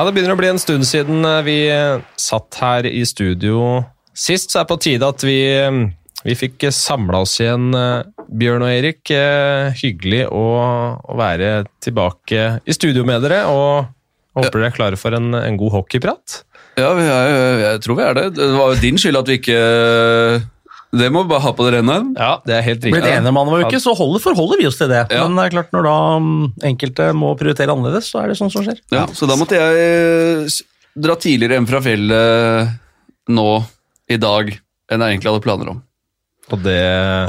Ja, Det begynner å bli en stund siden eh, vi eh, satt her i studio sist, så er det på tide at vi, eh, vi fikk samla oss igjen, Bjørn og Erik. Hyggelig å, å være tilbake i studio med dere, og håper dere er klare for en, en god hockeyprat. Ja, jeg, jeg tror vi er det. Det var jo din skyld at vi ikke Det må vi bare ha på det rene. Ja, det er helt riktig. enige om annenhver uke, så holder, forholder vi oss til det. Ja. Men det er klart når da mm, enkelte må prioritere annerledes, så er det sånn som skjer. Ja, så da måtte jeg eh, dra tidligere enn fra fjellet nå i dag enn jeg egentlig hadde planer om. Og det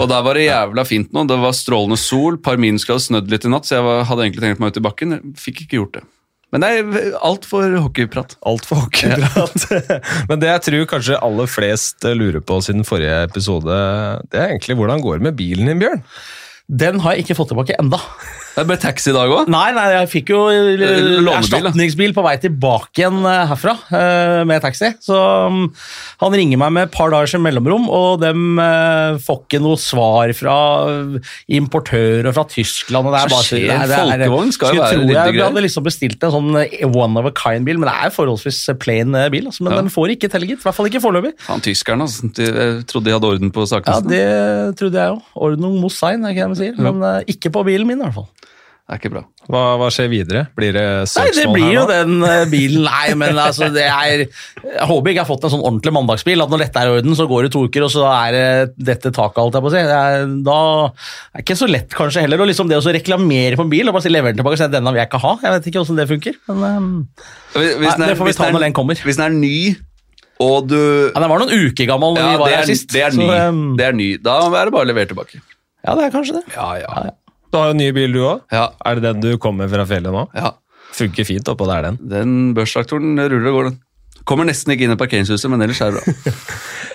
Og der var det jævla fint nå. Det var strålende sol. Par skal hadde snødd litt i natt, så jeg var, hadde egentlig tenkt meg ut i bakken. Fikk ikke gjort det. Men det er alt for hockeyprat. Alt for hockeyprat. Men det jeg tror kanskje aller flest lurer på siden forrige episode, det er egentlig hvordan går det med bilen din, Bjørn? Den har jeg ikke fått tilbake enda. Det ble taxi i dag òg. Nei, nei, jeg fikk jo eh, Lånebil, erstatningsbil på vei tilbake igjen eh, herfra eh, med taxi. Så mm, han ringer meg med et par dagers mellomrom, og dem eh, får ikke noe svar fra importører fra Tyskland. Og det er bare, skjer? det er- det er- Folkevogn skal jo være litt greit. Jeg hadde liksom bestilt en sånn one of a kind-bil, men det er forholdsvis plain bil. Altså, men Ja. den får ikke til, gitt. I hvert fall ikke foreløpig. Han tyskerne. Altså. De, jeg trodde de hadde orden på sakene. Ja, det trodde jeg òg. Ordnung muss sein, er ikke det de sier. Men ikke på bilen min, i hvert fall. Det er ikke bra. Hva, hva skjer videre? Blir det søksmål Nei, nå? det blir jo nå? den eh, bilen. Nei, men altså, det er Jeg håper ikke jeg har fått en sånn ordentlig mandagsbil. At når dette er i orden, så går det to uker, og så er det dette taket, alt jeg på å si. Det er, da er det ikke så lett, kanskje, heller. Og liksom det å reklamere på en bil og bare si lever den tilbake og si at denne vil jeg ikke ha. Jeg vet ikke hvordan det funker. Men eh, Hvis, Nei, er- det får vi ta når den kommer. Hvis den er ny, og du ja, den var noen uker gammel da Ja, vi var er, her er, sist. det er så, ny. eh, Det er ny. Da er det bare å levere tilbake. ja, det er kanskje det. Ja, ja. Du har jo ny bil, du òg. Ja, Er det den du kommer fra fjellet nå? ja. Funker fint oppå der, den. Den børstraktoren ruller og går, den. Kommer nesten ikke inn i parkeringshuset, men ellers er det bra.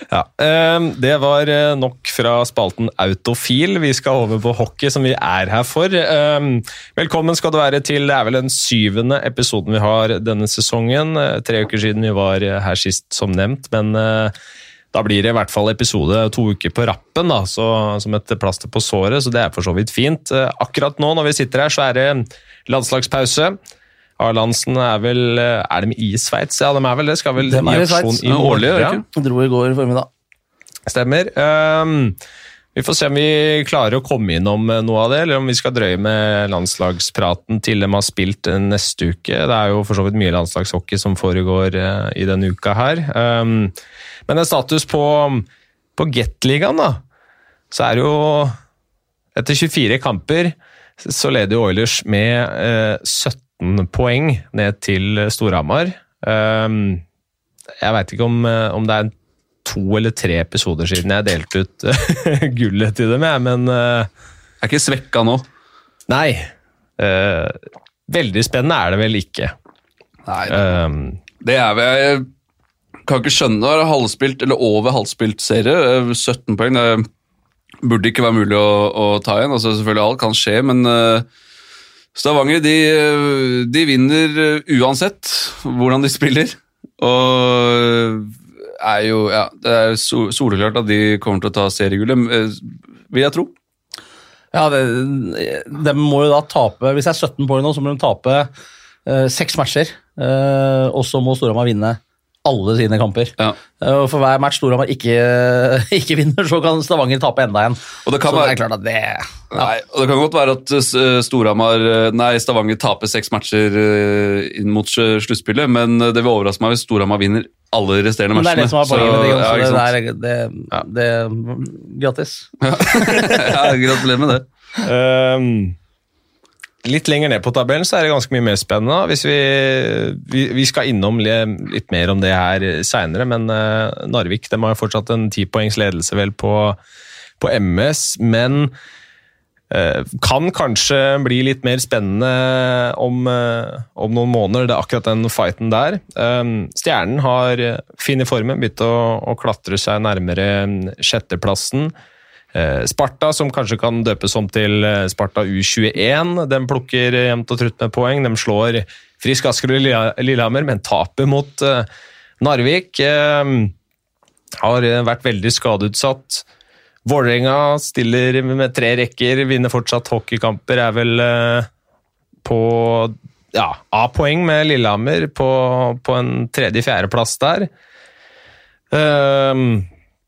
Ja, ehm, Det var eh, nok fra spalten Autofil. Vi skal over på hockey, som vi er her for. Ehm, Velkommen skal du være til det er vel den syvende episoden vi har denne sesongen. Eh, Tre uker siden vi var eh, her sist, som nevnt. Men da blir det i hvert fall episode to uker på rappen, da, så, som et plaster på såret. Så det er for så vidt fint. Eh, Akkurat nå når vi sitter her, så er det landslagspause. A-landsen er vel eh, Er de i Sveits? Ja, de er vel det. Skal vel de i aksjon i Ja, årlig, de Dro i går formiddag. Stemmer. Ehm, vi får se om vi klarer å komme innom eh, noe av det, eller om vi skal drøye med landslagspraten til de har spilt eh, neste uke. Det er jo for så vidt mye landslagshockey som foregår eh, i denne uka her. Ehm, men en status på, på Gateligaen, da, så er det jo Etter 24 kamper så leder Oilers med eh, 17 poeng ned til Storhamar. Ehm, jeg veit ikke om, om det er to eller tre episoder siden jeg delte ut eh, gullet til dem, jeg, men Jeg Er ikke svekka nå. nei. Uh, veldig spennende er det vel ikke. Nei, Um, det er vel Jeg kan ikke skjønne det. er Halvspilt, eller over halvspilt serie. eh, 17 poeng. Det burde ikke være mulig å, å ta igjen. Altså, selvfølgelig alt kan skje, men uh, Stavanger de, eh, de vinner eh, uansett hvordan de spiller. Og er jo Ja, det er so- soleklart at de kommer til å ta seriegullet, eh, vil jeg tro. Ja, det, de må jo da tape Hvis det er 17 poeng nå, så må de tape eh, seks matcher. eh, og så må Storhamar vinne alle sine kamper. Ja. Og for hver match Storhamar ikke, ikke vinner, så kan Stavanger tape enda en. Og det kan så det er klart at det Nei, og Det kan godt være at Storhamar, nei, Stavanger taper seks matcher inn mot sluttspillet, men det vil overraske meg hvis Storhamar vinner alle resterende Men det er det som er poenget med det. Så, ja, det, er, det, det, Gratis. ja, gratulerer med det. um, litt lenger ned på tabellen så er det ganske mye mer spennende. Hvis vi, vi, vi skal innom litt mer om det her seinere, men uh, Narvik de har jo fortsatt en tipoengs ledelse vel på, på MS, men kan kanskje bli litt mer spennende om, eh, om noen måneder. Det er akkurat den fighten der. Um, Stjernen har funnet formen, begynt å, å klatre seg nærmere sjetteplassen. Eh, Sparta, som kanskje kan døpes om til eh, Sparta U21, den plukker jevnt og trutt med poeng. De slår Frisk Asker og Lille- Lillehammer, men taper mot eh, Narvik. Eh, har eh, vært veldig skadeutsatt. Vålerenga stiller med tre rekker, vinner fortsatt hockeykamper, er vel eh, på ja, A-poeng med Lillehammer på, på en tredje-fjerdeplass der. Ehm,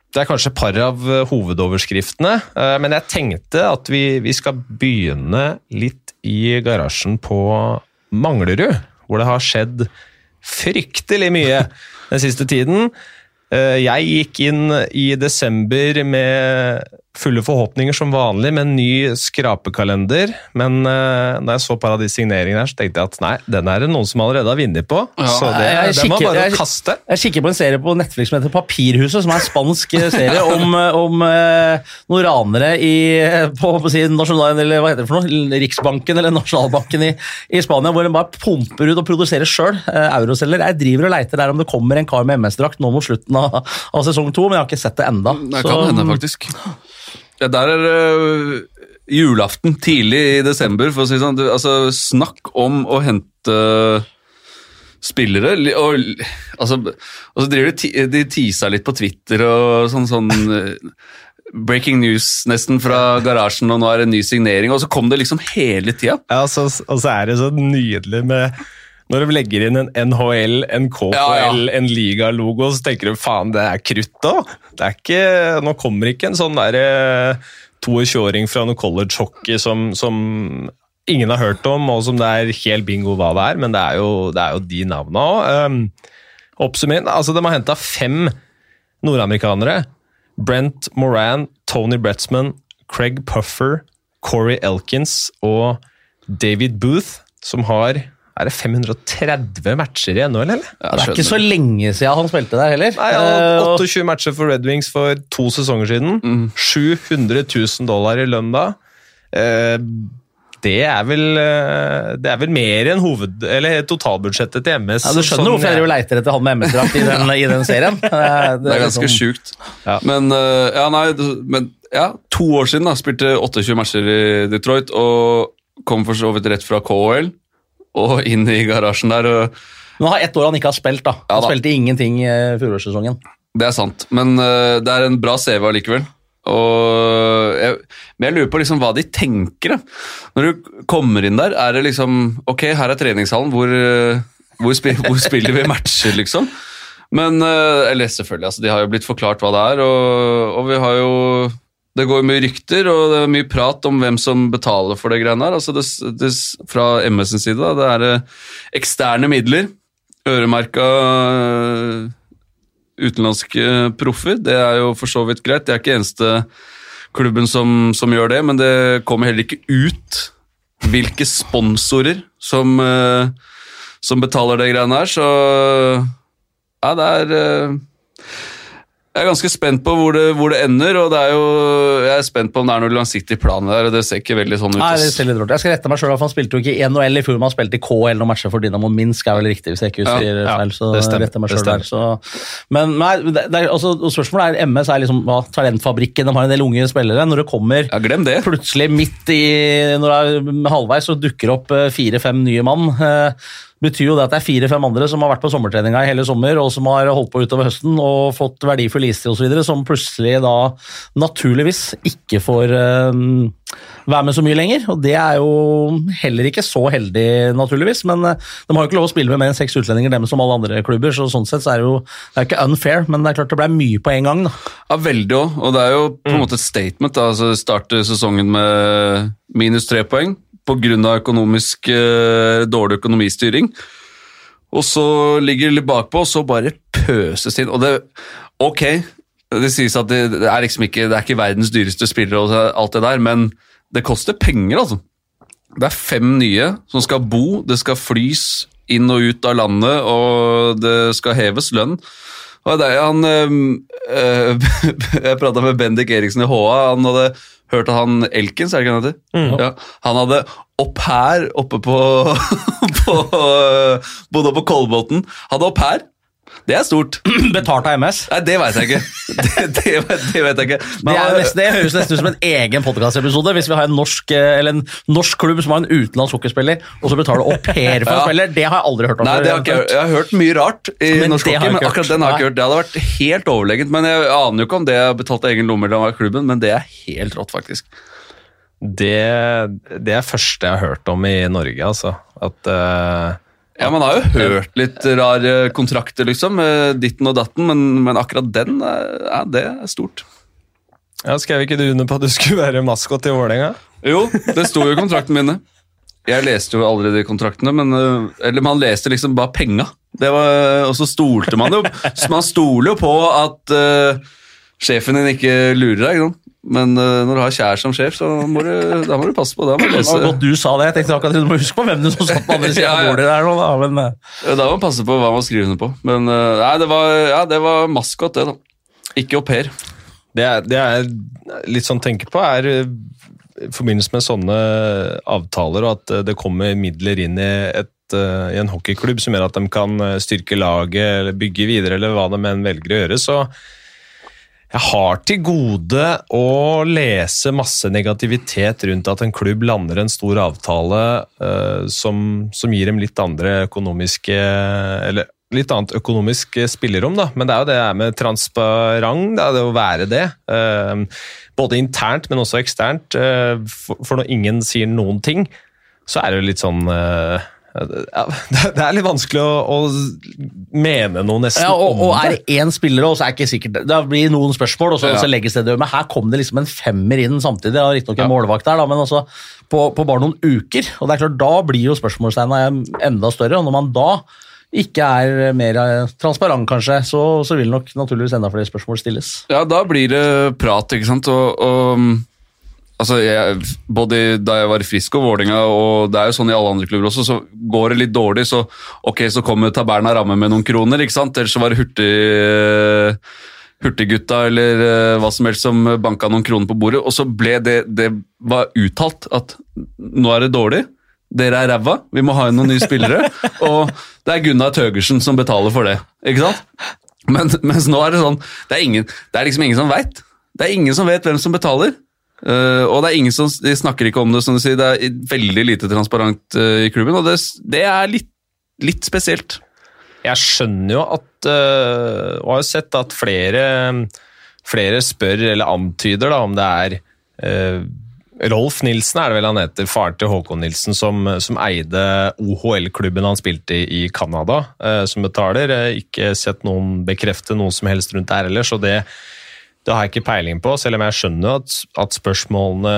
det er kanskje par av hovedoverskriftene, eh, men jeg tenkte at vi, vi skal begynne litt i garasjen på Manglerud, hvor det har skjedd fryktelig mye den siste tiden. Eh, Jeg gikk inn i desember med fulle forhåpninger som vanlig med en ny skrapekalender, men uh, da jeg så par av de signeringene her, så tenkte jeg at nei, den er det noen som allerede har vunnet på, Ja, så det, jeg den var bare jeg- å kaste. Jeg kikker på en serie på Netflix som heter Papirhuset, som er en spansk eh, serie om, eh, om uh, noen ranere i, på, på si, nasjonal, eller hva heter det for noe? Riksbanken eller Nasjonalbanken i, i Spania, hvor de bare pumper ut og produserer sjøl uh, euroceller. Jeg driver og leiter der om det kommer en kar med MS-drakt nå mot slutten av, av sesong to, men jeg har ikke sett det enda. Det Så, kan hende, faktisk. Ja, der er det julaften tidlig i desember, for å si det sånn. Du, altså, snakk om å hente spillere. Og, altså, og så driver de, de teaser litt på Twitter og sånn, sånn eh, Breaking news nesten fra garasjen, og nå er det en ny signering. Og så kom det liksom hele tida. Ja, så, og så er det så nydelig med når de legger inn en NHL, en KPL, Ja, ja. en ligalogo, så tenker du faen, det er krutt da! Det er ikke Nå kommer ikke en sånn derre 22-åring fra noe college hockey som, som ingen har hørt om, og som det er helt bingo hva det er, men det er jo, det er jo de navna òg. Um, Oppsummert, altså de har henta fem nordamerikanere. Brent Moran, Tony Bretzman, Craig Puffer, Corey Elkins og David Booth, som har er det 530 matcher i NHL, eller? Ja, det er ikke så lenge siden han spilte der heller. Nei, Eh, ja, 28 matcher for Red Wings for to sesonger siden. 700 000 dollar i lønn da. Eh, Det er vel eh, Det er vel mer enn hoved... Eller totalbudsjettet til MS. ja, du skjønner sånn hvorfor jeg leiter etter han med MS-drakt i, den- i den serien. Eh, Det er ganske sånn. sjukt. Ja. Men, ja, nei, men ja, to år siden da, spilte 28 matcher i Detroit og kom for så vidt rett fra KHL og inn i garasjen der. og Nå har ett år han ikke har spilt. da. Ja Han da. spilte ingenting i fjorårssesongen. Det er sant, men uh, det er en bra CV allikevel. Og jeg, men jeg lurer på liksom hva de tenker. Da. Når du kommer inn der, er det liksom Ok, her er treningshallen, hvor, eh, hvor, spiller, hvor spiller vi matcher, liksom? Men eh, Eller selvfølgelig, altså, de har jo blitt forklart hva det er, og, og vi har jo Det går mye rykter og det er mye prat om hvem som betaler for det greiene her. Altså det, det, fra MS sin side, da, det er eh, eksterne midler, øremerka eh, utenlandske proffer. Det er jo for så vidt greit. Det er ikke eneste klubben som, som gjør det, men det kommer heller ikke ut hvilke sponsorer som, eh, som betaler det greiene her, så ja, det er jeg er ganske spent på hvor det, hvor det ender, og det er jo, jeg er spent på om det er noe langsiktig plan der. og Det ser ikke veldig sånn ut. Nei, det ser litt rart. Jeg skal rette meg for Han spilte jo ikke i NHL i fjor, men han spilte i KL noen matcher for Dynamo Minsk. er vel riktig, hvis jeg ikke husker Ja, ja, feil. så det stemmer, retter meg selv der. Så. Men nei, det, det er, altså, spørsmålet er MS er liksom hva, talentfabrikken. De har en del unge spillere. Når det kommer Ja, glem det. plutselig midt i når det er halvveis, så dukker opp eh, fire-fem nye mann. Betyr jo det at det er fire-fem andre som har vært på sommertreninga i hele sommer, og som har holdt på utover høsten og fått verdifull istid osv., som plutselig da naturligvis ikke får eh, være med så mye lenger. Og det er jo heller ikke så heldig, naturligvis, men eh, de har jo ikke lov å spille med mer enn seks utlendinger, dem som alle andre klubber, så sånn sett så er det jo det er ikke unfair, men det er klart det ble mye på en gang. da. Ja, veldig òg. Og det er jo på en måte et statement. da, altså Starte sesongen med minus tre poeng pga. økonomisk eh, dårlig økonomistyring. Og så ligger de litt bakpå, og så bare pøses inn. Og det Ok, det sies at det, er liksom ikke, det er ikke verdens dyreste spillere og alt det der, men det koster penger, altså. Det er fem nye som skal bo, det skal flys inn og ut av landet, og det skal heves lønn. Og det er han øh, øh, Jeg prata med Bendik Eriksen i HA. Han hadde hørt at han Elkins, er det ikke han heter? Ja, han hadde au pair oppe på, på øh, Bodde oppe på Kolbotn. Hadde au pair. Det er stort. Betalt av MS. Nei, det veit jeg ikke. Det, det, det vet jeg ikke. Men Det, er nesten, det høres nesten ut som en egen podkastepisode. Hvis vi har en norsk, eh, eller en norsk klubb som har en utenlandsk hockeyspiller, og så betaler au pair for en Ja. spiller, det har jeg aldri hørt om. Nei, det har ikke, jeg jeg har hørt mye rart i Men norsk hockey, men akkurat den har jeg ikke hørt. Det hadde vært helt overlegent, men jeg aner jo ikke om det er betalt av egen lomme eller av klubben, men det er helt rått, faktisk. Det, det er første jeg har hørt om i Norge, altså. At eh, Ja, Man har jo hørt litt rare kontrakter, liksom. Ditten og datten, men, men akkurat den, er- ja, det er stort. ja, Skrev ikke du under på at du skulle være maskot i Vålerenga? Jo, det sto jo i kontraktene mine. Jeg leste jo aldri de kontraktene, men øh, Eller man leste liksom bare penga. Var, og så stolte man jo Man stoler jo på at øh, sjefen din ikke lurer deg. Ikke? Men uh, når du har kjær som sjef, så må du, da må du passe på. Da må du Det var godt du sa det. Jeg tenkte akkurat Du må huske på hvem du som satt på andre sida Ja, av bordet der nå, da. Men eh, Da må man passe på hva man skriver under på. Men uh, nei, det var, ja, det var maskot, det, da. Ikke au pair. Det jeg er litt sånn tenker på er i forbindelse med sånne avtaler og at det kommer midler inn i, et, i en hockeyklubb som gjør at de kan styrke laget eller bygge videre, eller hva de enn velger å gjøre, så jeg har til gode å lese masse negativitet rundt at en klubb lander en stor avtale uh, som, som gir dem litt andre økonomiske Eller litt annet økonomisk spillerom, da. Men det er jo det her med transparent, det er det å være det. Uh, både internt, men også eksternt. Uh, for, for når ingen sier noen ting, så er det jo litt sånn ja, Det er litt vanskelig å, å mene noe nesten ja, og, og om er det. én spiller, og så er det ikke sikkert Det blir noen spørsmål, og så, Ja. så legges det død. Men her kom det liksom en femmer inn samtidig. Det var Riktignok en Ja. målvakt der, da, men altså på, på bare noen uker. Og det er klart, Da blir jo spørsmålstegna enda større. Og når man da ikke er mer transparent, kanskje, så, så vil nok naturligvis enda flere spørsmål stilles. Ja, da blir det prat, ikke sant. Og, og altså, jeg, både da jeg var i Frisk og Vålerenga, og det er jo sånn i alle andre klubber også, så går det litt dårlig, så ok, så kommer Taberna ramme med noen kroner, ikke sant. Ellers så var det hurtig Hurtiggutta eller eh, hva som helst som banka noen kroner på bordet, og så ble det Det var uttalt at nå er det dårlig. Dere er ræva, vi må ha inn noen nye spillere. og det er Gunnar Tøgersen som betaler for det. Ikke sant? Men, mens nå er det sånn Det er, ingen, det er liksom ingen som veit. Det er ingen som vet hvem som betaler. Eh, og det er ingen som de snakker ikke om det, som du sier. Det er veldig lite transparent uh, i klubben, og det, det er litt, litt spesielt. Jeg skjønner jo at uh, Og har jo sett at flere, flere spør eller antyder da, om det er Rolf Nilsen er det vel han heter, faren til Håkon Nilsen, som, som eide OHL-klubben han spilte i i Canada, som betaler. Ikke sett noen bekrefte noe som helst rundt der ellers, og det, det har jeg ikke peiling på, selv om jeg skjønner at, at spørsmålene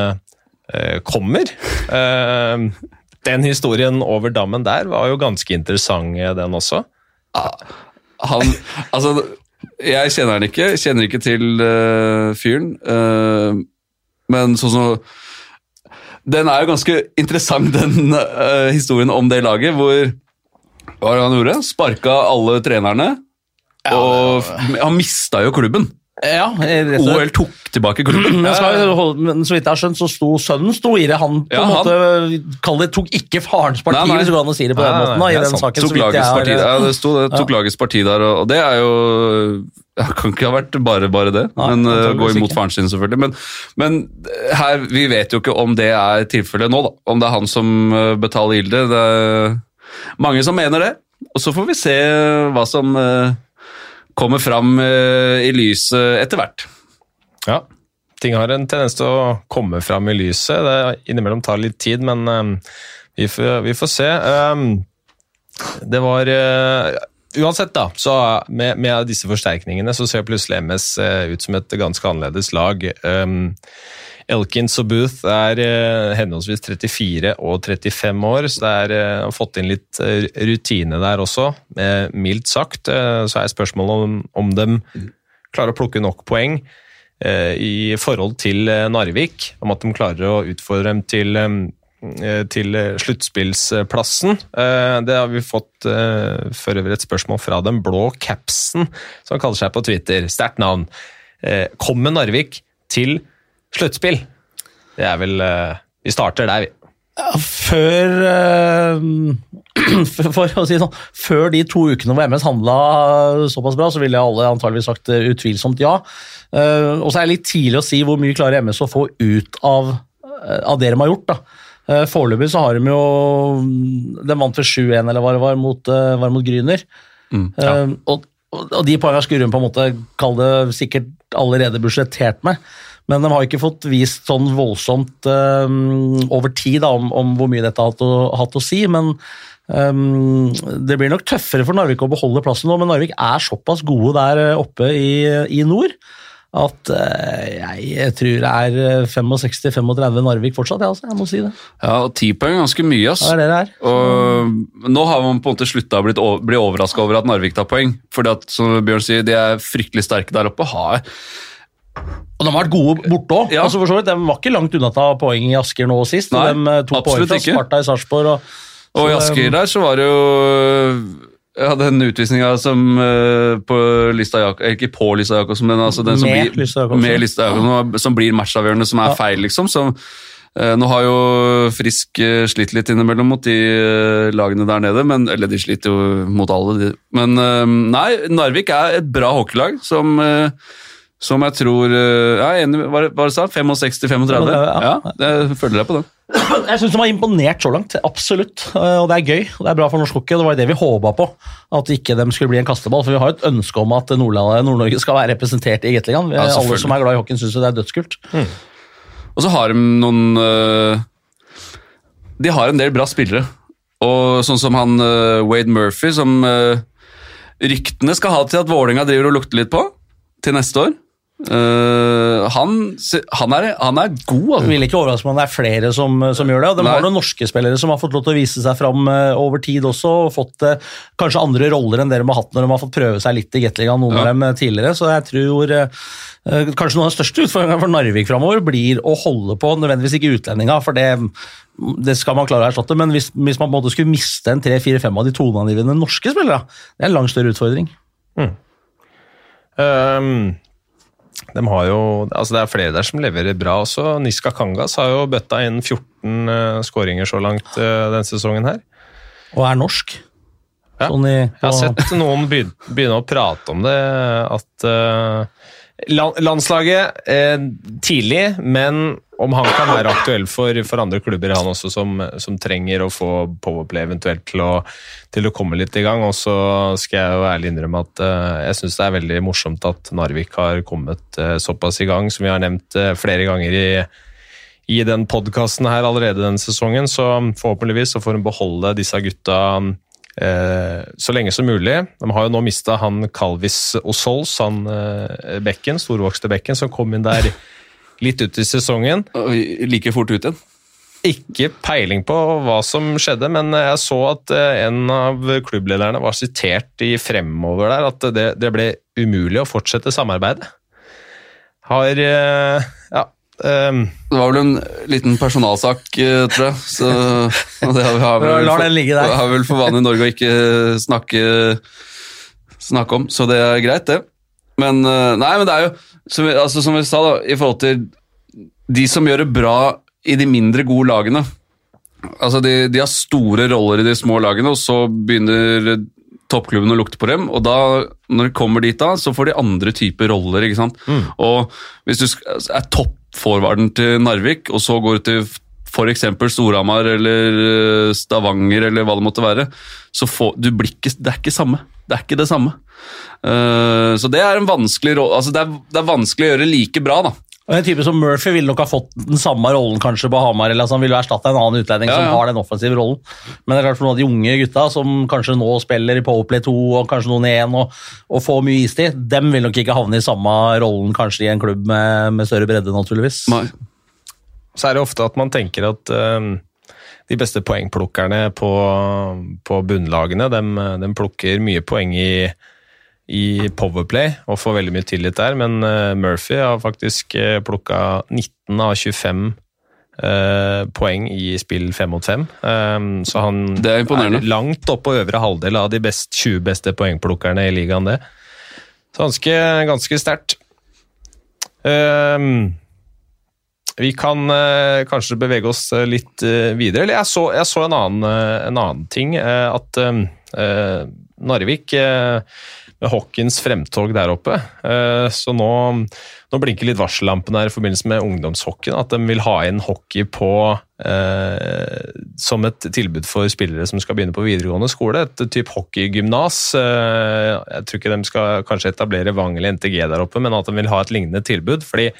øh, kommer. Eh, den historien over dammen der var jo ganske interessant, eh, den også. Han Altså, jeg kjenner han ikke. Kjenner ikke til uh, fyren. Uh, men sånn som Den er jo ganske interessant, den uh, historien om det laget, hvor Hva var det han gjorde? Sparka alle trenerne. og han mista jo klubben. Ja, rett. OL tok tilbake klubben. Men, holde- men så vidt jeg har skjønt, så sto sønnen sto i det. Han på Ja, en måte kall det, tok ikke farens parti, Nei, nei. hvis du kan si det på den Nei, måten. Da, i den sant. saken, så tok lagets har- parti, ja, det sto det. Tok lagets parti der, og, det er jo det Kan ikke ha vært bare bare det, men uh, gå imot faren sin, selvfølgelig. Men, men her, vi vet jo ikke om det er tilfellet nå, da. Om det er han som uh, betaler gildet. Det er mange som mener det. Og så får vi se hva som uh, kommer fram uh, i lyset etter hvert. Ja, ting har en tendens til å komme fram i lyset. Det innimellom tar litt tid, men um, vi, får, vi får se. Um, det var Uansett, da, så med, med disse forsterkningene så ser plutselig MS ut som et ganske annerledes lag. Elkins og Booth er uh, henholdsvis 34 og 35 år, så det er uh, har fått inn litt uh, rutine der også, mildt sagt. Så er spørsmålet om, om de klarer å plukke nok poeng eh, i forhold til eh, Narvik, om at de klarer å utfordre dem til, eh, til eh, sluttspillsplassen. Eh, Det har vi fått eh, for øvrig et spørsmål fra den blå capsen, som kaller seg på Twitter. Sterkt navn. Eh, Kommer Narvik til sluttspill? Det er vel eh, Vi starter der, vi. Ja, Før eh, for, for å si sånn, Før de to ukene hvor MS handla såpass bra, så ville alle antageligvis sagt eh, utvilsomt ja. Og så er det litt tidlig å si hvor mye klarer MS å få ut av, av det de har gjort. da. Foreløpig så har de jo De vant ved 7-1 eller hva det var mot, var mot Gryner. Eh, og, og de poengene skulle hun på en måte kalle det sikkert allerede budsjettert med. Men de har ikke fått vist sånn voldsomt um, over tid da, om, om, hvor mye dette har hatt å, hatt å si. Men um, det blir nok tøffere for Narvik å beholde plassen nå. Men Narvik er såpass gode der oppe i, i nord at jeg tror det er 65-35 Narvik fortsatt. jeg, altså, jeg må si det. Ja, og ti poeng er ganske mye. ass. Det er det. Og nå har man på en måte slutta å bli, bli overraska over at Narvik tar poeng. Fordi at, som Bjørn sier, de er fryktelig sterke der oppe. Har og de har vært gode borte òg. Ja. Altså for så vidt, de var ikke langt unna ta poeng i Asker nå sist. Nei, de eh, tok poeng fra. Sparta i Sarpsborg. Og, Og i Asker um, der så var det jo ja, den utvisninga som eh, på Lista Jak Ikke på Lista Jacobsen, men altså den som Med blir, Lista Jacobsen. med Lista Jacobsen, som blir matchavgjørende, som er Ja. feil, liksom. Som, eh, nå har jo Frisk eh, slitt litt innimellom mot de eh, lagene der nede, men, eller de sliter jo mot alle, de. Men eh, nei, Narvik er et bra hockeylag som eh, som jeg tror eh, Ja, var det sa? 65-35? Ja. Ja, jeg følger deg på den. Jeg syns de har imponert så langt, absolutt. Eh, Og det er gøy. og Det er bra for norsk hockey. Det var det vi håpa på. At ikke de skulle bli en kasteball. For vi har jo et ønske om at Nord-Norge skal være representert i Gateligaen. Ja, Alle som er glad i hockeyen, syns det er dødskult. Og så har de noen De har en del bra spillere. Og sånn som han Wade Murphy, som ryktene skal ha til at Vålerenga driver og lukter litt på til neste år. Øh, han, han, er, han er god, Altså. Jeg vil ikke overraske meg om det er flere som, som gjør det. og De Nei. har noen norske spillere som har fått lov til å vise seg fram uh, over tid også, og fått uh, kanskje andre roller enn dere de har hatt når de har fått prøve seg litt i Gateligaen, noen Ja. av dem tidligere. Så jeg tror kanskje noen av de største utfordringene for Narvik framover blir å holde på, nødvendigvis ikke utlendinga, for det, det skal man klare å erstatte, men hvis, hvis man på en måte skulle miste en tre-fire-fem av de toneangivende norske spillere, det er en langt større utfordring. Um, de har jo, altså det er flere der som leverer bra også. Niska Kangas har jo bøtta inn 14 uh, skåringer så langt uh, denne sesongen her. Og er norsk. Ja. Sånn i, Jeg har sett noen begynne å prate om det, at lan- landslaget eh, tidlig, men om han kan være aktuell for, for andre klubber, han også, som, som trenger å få powerplay eventuelt til å, til å komme litt i gang. Og så skal jeg jo ærlig innrømme at eh, jeg syns det er veldig morsomt at Narvik har kommet eh, såpass i gang, som vi har nevnt eh, flere ganger i i den podkasten her allerede denne sesongen, så forhåpentligvis så får hun beholde disse gutta så lenge som mulig. De har jo nå mista han Calvis Osols, han eh, bekken, storvokste bekken, som kom inn der litt ut i sesongen. Like fort ut igjen. Ikke peiling på hva som skjedde, men jeg så at eh, en av klubblederne var sitert i fremover der, at det, det ble umulig å fortsette samarbeidet. Har ehm, Det var vel en liten personalsak, eh, tror jeg. Så det har vi, har vel, lar den ligge der. har vel for vanlig i Norge å ikke snakke, snakke om, så det er greit, det. Men eh, nei, men det er jo som vi, altså, som vi sa, da, i forhold til de som gjør det bra i de mindre gode lagene. Altså, de, de har store roller i de små lagene, og så begynner toppklubben og lukte på dem, og da, når de kommer dit da, så får de andre typer roller, ikke sant? Og hvis du er toppforvarden til Narvik, og så går du til eksempel Storhamar eller eh, Stavanger eller hva det måtte være, så får, du blir ikke, det er ikke samme. Det er ikke det samme. Uh, så det er en altså det er, det er vanskelig å gjøre like bra, da. Og En type som Murphy ville nok ha fått den samme rollen kanskje på Hamar. eller altså Han ville jo erstatte en annen utlending Ja, som har den offensive rollen. Men det er klart for noen av de unge gutta som kanskje nå spiller i Powerplay 2 og kanskje noen i 1 og, og får mye istid, dem vil nok ikke havne i samme rollen kanskje i en klubb med, med større bredde, naturligvis. Nei. så er det ofte at man tenker at ehm, de beste poengplukkerne på, på bunnlagene, De, de, plukker mye poeng i, i Powerplay og får veldig mye tillit der, men eh, Murphy har faktisk uh, plukka 19 av 25 Uh, poeng i spill 5 mot 5. Um, så han Det er imponerende. langt opp på øvre halvdel av de best, 20 beste poengplukkerne i ligaen, det. Så ganske, ganske sterkt. Um, vi kan uh, kanskje bevege oss eh, litt uh, videre. Eller jeg så, jeg så en, annen, eh, en annen ting. eh, at eh, eh, Narvik eh, hockeyens fremtog der oppe. Eh, så nå, nå blinker litt varsellampene her i forbindelse med ungdomshockeyen. At de vil ha inn hockey på eh, som et tilbud for spillere som skal begynne på videregående skole. Et type hockeygymnas. Eh, jeg tror ikke de skal kanskje etablere Vang eller NTG der oppe, men at de vil ha et lignende tilbud. fordi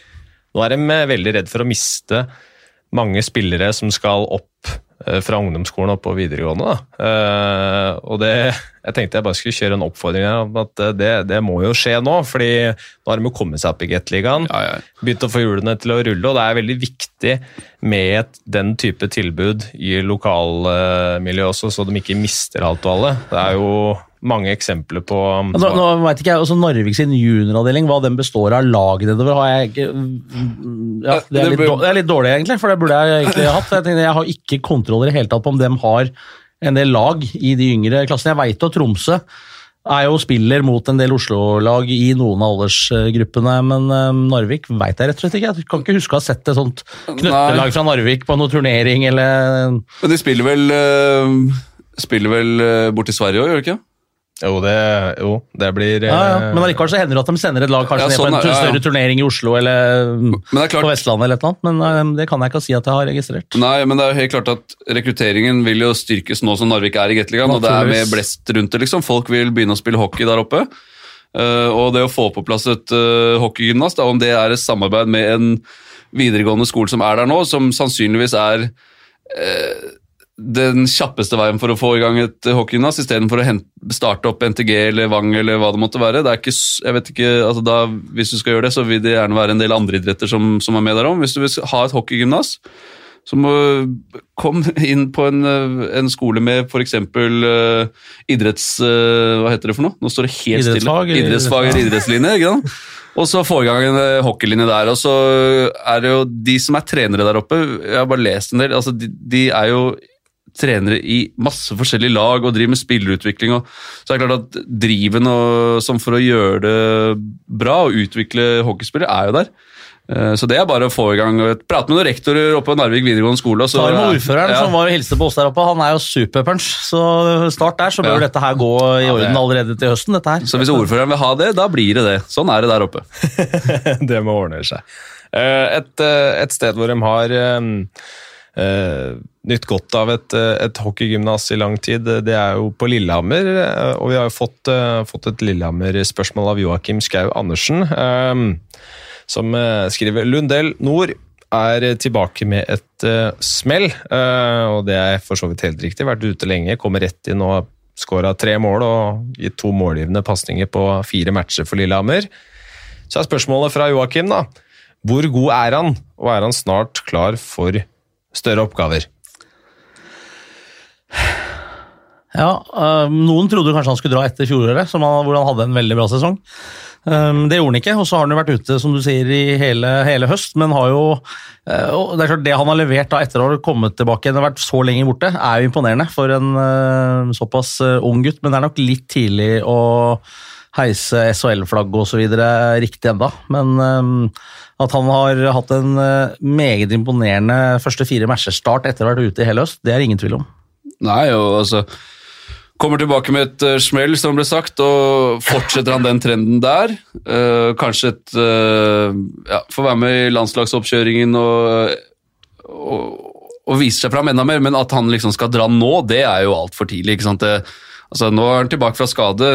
Nå er de veldig redd for å miste mange spillere som skal opp fra ungdomsskolen opp på videregående. Da. Eh, og det, jeg tenkte jeg bare skulle kjøre en oppfordring her om at eh, det, det må jo skje nå. fordi nå har de jo kommet seg opp i Gateligaen. Ja, ja. Begynt å få hjulene til å rulle, og det er veldig viktig med den type tilbud i lokalmiljøet også, så de ikke mister alt og alle. Det er jo mange eksempler på Nå, nå vet ikke jeg, også Narvik sin junioravdeling, hva den består av lag nedover, har jeg ikke ja, det, er litt, dårlig, det er litt dårlig, egentlig, for det burde jeg egentlig hatt. Jeg, tenkte, jeg har ikke kontroller i hele tatt på om dem har en del lag i de yngre klassene. Jeg veit at Tromsø er jo spiller mot en del Oslo-lag i noen av aldersgruppene, men eh, Narvik veit jeg rett og slett ikke. Jeg kan ikke huske å ha sett et sånt knøttelag fra Narvik på noen turnering eller Men de spiller vel eh, Spiller vel uh, bort til Sverige òg, gjør de ikke? Jo, det, jo, det blir ja, ja. eh, Men allikevel så hender det at de sender et lag kanskje Ja, ned sånn på en er- ja, ja. større turnering i Oslo eller Men det klart på Vestlandet eller et eller annet, men eh, det kan jeg ikke si at jeg har registrert. Nei, men det er jo helt klart at rekrutteringen vil jo styrkes nå som Narvik er i Gateligaen, og det er med blest rundt det, liksom. Folk vil begynne å spille hockey der oppe. Eh, og det å få på plass et uh, hockeygymnas, om det er et samarbeid med en videregående skole som er der nå, som sannsynligvis er eh, den kjappeste veien for å få i gang et hockeygymnas, istedenfor å hente, starte opp NTG eller Vang eller hva det måtte være. Det er ikke, jeg vet ikke, altså da, Hvis du skal gjøre det, så vil det gjerne være en del andre idretter som, som er med der om. Hvis du vil ha et hockeygymnas, så må kom inn på en, eh, en skole med f.eks. Uh, idretts... Uh, hva heter det for noe? Nå står det helt Idrettsfag, stille. Idrettsfag eller idrettslinje. ikke sant? Og så få i gang en eh, hockeylinje der. Og så er det jo de som er trenere der oppe, jeg har bare lest en del, altså de, de er jo trenere i masse forskjellige lag og driver med spillerutvikling. Og, så er det klart at driven og, som for å gjøre det bra og utvikle hockeyspillere, er jo der. Eh, Så det er bare å få i gang Prate med noen rektorer oppe på Narvik videregående skole. Så, Tar med ordføreren Ja. som var og hilste på oss der oppe. Han er jo superpunch, så start der, så bør Ja. dette her gå i Ja, orden allerede til høsten. dette her. Så hvis ordføreren vil ha det, da blir det det. Sånn er det der oppe. det må ordne seg. Eh, Et, eh, et sted hvor de har eh, nytt godt av et, eh, et hockeygymnas i lang tid, det er jo på Lillehammer. eh, Og vi har jo fått, fått et Lillehammer-spørsmål av Joakim Skau Andersen, som skriver Lundell Nord er tilbake med et uh, smell, uh, og det er for så vidt helt riktig. Vært ute lenge, kommer rett inn og skåra tre mål og gitt to målgivende pasninger på fire matcher for Lillehammer. Så er spørsmålet fra Joakim, da. Hvor god er han, og er han snart klar for større oppgaver? Ja, øh, Noen trodde kanskje han skulle dra etter fjoråret, han- hvor han hadde en veldig bra sesong. Um, det gjorde han ikke, og så har han jo vært ute som du sier, i hele, hele høst. Men har jo øh, det er klart det han har levert da etter å ha kommet tilbake igjen og vært så lenge borte, er jo imponerende for en øh, såpass ung gutt. Men det er nok litt tidlig å heise SHL-flagg osv. riktig enda. Men øhm, at han har hatt en øh, meget imponerende første fire matcher-start etter å ha vært ute i hele høst, det er ingen tvil om. Nei, og altså Kommer tilbake med et eh, smell, som ble sagt, og fortsetter han den trenden der. eh, kanskje et eh, ja, Får være med i landslagsoppkjøringen og, og, og vise seg fram enda mer, men at han liksom skal dra nå, det er jo altfor tidlig. ikke sant? Det, altså, nå er han tilbake fra skade.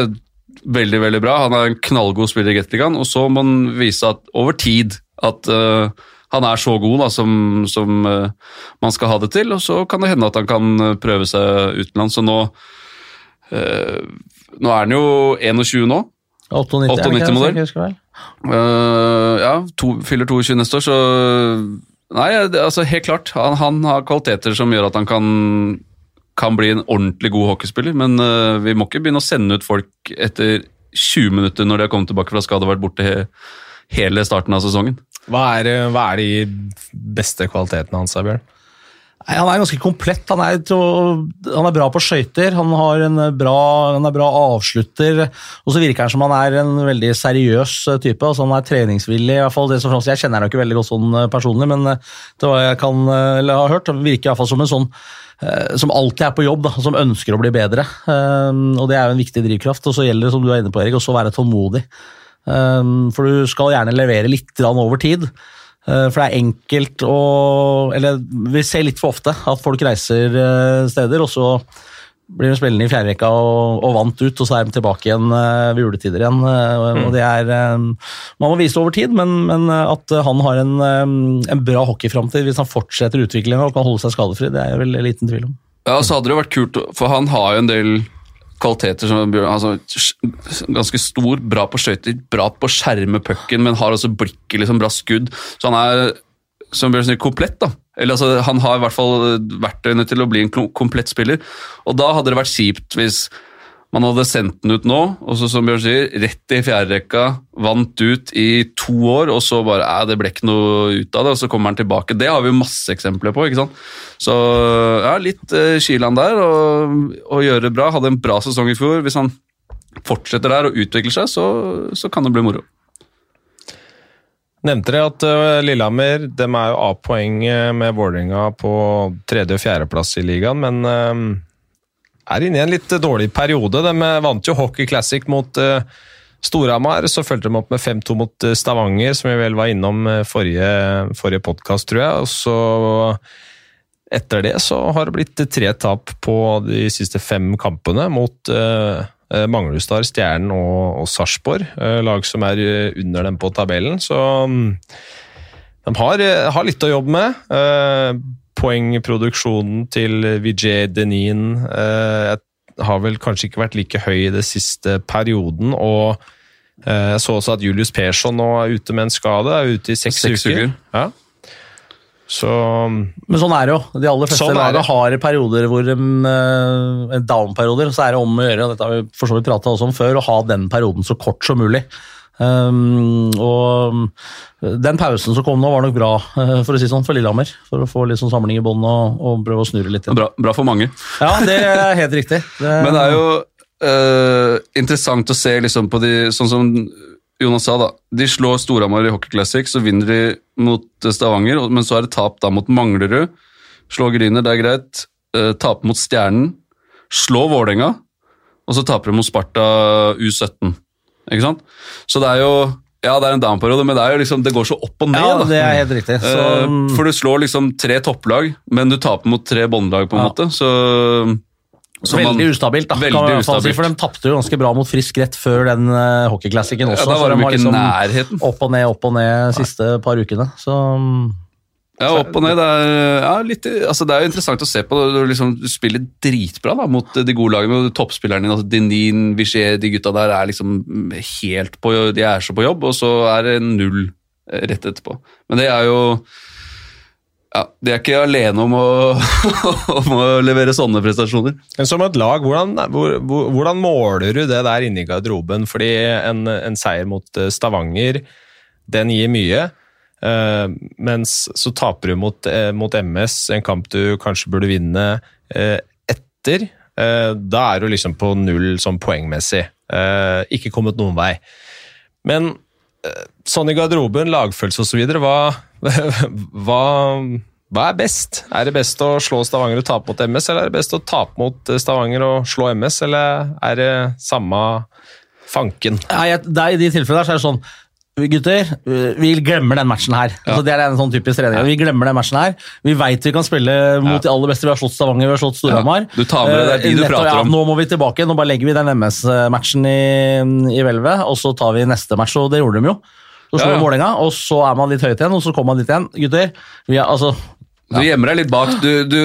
Veldig, veldig bra. Han er en knallgod spiller i Gateligaen, og så må han vise at over tid at uh, han er så god da, som, som uh, man skal ha det til, og så kan det hende at han kan eh, prøve seg utenlands. Så nå, uh, nå er han jo 21 nå. 98, 98 er det ikke det? modell. Jeg husker vel. Eh, ja, to, fyller 22 neste år, så Nei, altså helt klart. Han, han har kvaliteter som gjør at han kan, kan bli en ordentlig god hockeyspiller, men uh, vi må ikke begynne å sende ut folk etter 20 minutter når de har kommet tilbake fra skade og vært borte he, hele starten av sesongen. Hva er, eh, hva er de beste kvalitetene hans, Bjørn? Nei, Han er ganske komplett. Han er, han er bra på skøyter, han, har en bra, han er bra avslutter. Og så virker han som han er en veldig seriøs eh, type. altså Han er treningsvillig. i hvert fall det som Jeg kjenner jo ikke veldig godt sånn eh, personlig, men eh, det var jeg kan, eh, eller har hørt, han virker i hvert fall som en sånn eh, som alltid er på jobb, da, som ønsker å bli bedre. Eh, og Det er jo en viktig drivkraft. Og så gjelder det, som du er inne på, Erik, også å være tålmodig. Eh, For du skal gjerne levere litt over tid. Eh, For det er enkelt å Eller vi ser litt for ofte at folk reiser eh, steder, og så blir de spillende i fjerderekka og, og vant ut, og så er de tilbake igjen eh, ved juletider igjen. eh, og det er, eh, Man må vise det over tid, men, men at han har en, en bra hockeyframtid hvis han fortsetter utviklingen og kan holde seg skadefri, det er jeg vel liten tvil om. Ja, så hadde det vært kult, for han har jo en del kvaliteter som altså, Ganske stor, bra på skøyter, bra på å skjerme pucken, men har også blikket liksom bra skudd. Så han er, som Bjørn sier, komplett. da. Eller altså, Han har i hvert fall verktøyene til å bli en komplett spiller. Og da hadde det vært kjipt hvis man hadde sendt den ut nå, og så som Bjørn sier, rett i fjerderekka, vant ut i to år, og så bare eh, det ble ikke noe ut av det, og så kommer han tilbake. Det har vi jo masse eksempler på. ikke sant? Så ja, litt eh, Kiland der, og, og gjøre det bra. Hadde en bra sesong i fjor. Hvis han fortsetter der og utvikler seg, så, så kan det bli moro. Nevnte dere at øh, Lillehammer de er jo A-poeng med Vålerenga på tredje- og fjerdeplass i ligaen, men øh, er inne i en litt dårlig periode. De øh, vant jo Hockey Classic mot Storhamar, så fulgte de opp med 5-2 mot Stavanger, som vi vel var innom forrige, forrige podkast, tror jeg. Og så etter det så har det blitt tre tap på de siste fem kampene mot uh, Manglerudstad, Stjernen og, og Sarpsborg, eh, lag som er eh, under dem på tabellen. Så mm, de har, eh, har litt å jobbe med. Eh, poengproduksjonen til Vijay Denin eh, har vel kanskje ikke vært like høy i den siste perioden. og eh, Jeg så også at Julius Persson nå er ute med en skade, er ute i seks, Seks uker. uker. Ja. Så Men sånn er det jo. De aller fleste Sånn lagene har perioder hvor de uh, down-perioder, så er det om å gjøre, og dette har vi for så vidt prata om før, å ha den perioden så kort som mulig. Um, og den pausen som kom nå, var nok bra eh, for å si sånn, for Lillehammer. For å få litt sånn samling i bånn og, og prøve å snurre litt. igjen. Bra, bra for mange. Ja, det er helt riktig. Det, Men det er jo uh, interessant å se liksom på de Sånn som Jonas sa, da. De slår Storhamar i Hockey Classic, så vinner de mot eh, Stavanger, men så er det tap da mot Manglerud. Slå Gryner, det er greit. Uh, tape mot Stjernen. Slå Vålerenga, og så taper de mot Sparta U17. Ikke sant? Så det er jo Ja, det er en down-periode, men det er jo liksom, det går så opp og ned. ja, da. det er helt riktig. Så, Eh, For du slår liksom tre topplag, men du taper mot tre båndlag, på en Ja. måte. Så, så man- veldig ustabilt, da, Veldig kan man i si, for de tapte jo ganske bra mot Frisk rett før den uh, hockeyklassikken Ja, også. da var de de liksom nærheten. Opp og ned, opp og ned siste par ukene. Så Ja, opp og ned. Det er, ja, litt, altså det er jo interessant å se på. Du, liksom, du spiller dritbra da, mot de gode lagene. og Toppspillerne dine, altså Denin, Vichet, de gutta der er liksom helt på De er så på jobb, og så er det null eh, rett etterpå. Men det er jo ja, De er ikke alene om å, om å levere sånne prestasjoner. Men som et lag, hvordan, hvor, hvor, hvordan måler du det der inne i garderoben? Fordi en, en seier mot eh, Stavanger, den gir mye. Uh, mens så taper du mot, eh, mot MS, en kamp du kanskje burde vinne uh, etter. Uh, da er du liksom på null sånn poengmessig. Ikke kommet noen vei. Men sånn i garderoben, lagfølelse osv., hva, hva, hva er best? Er det best å slå Stavanger og tape mot MS, eller er det best å tape mot eh, Stavanger og slå MS, eller er det samme fanken? Nei, det er, I de tilfellene der så er det sånn Gutter, vi glemmer den matchen her. Altså, det er en sånn typisk trening. Vi glemmer den matchen her. Vi veit vi kan spille mot de aller beste. Vi har slått Stavanger, vi har slått Storhamar. Ja, du tar med deg, det de du Eh, nettopp, prater om. Ja, nå må vi tilbake. Nå bare legger vi den MS-matchen i, i hvelvet, og så tar vi neste match, og det gjorde de jo. Så slår Ja, ja. Vålerenga, og så er man litt høyt igjen, og så kommer man dit igjen. Gutter, vi er, altså, Du gjemmer deg litt bak du, du,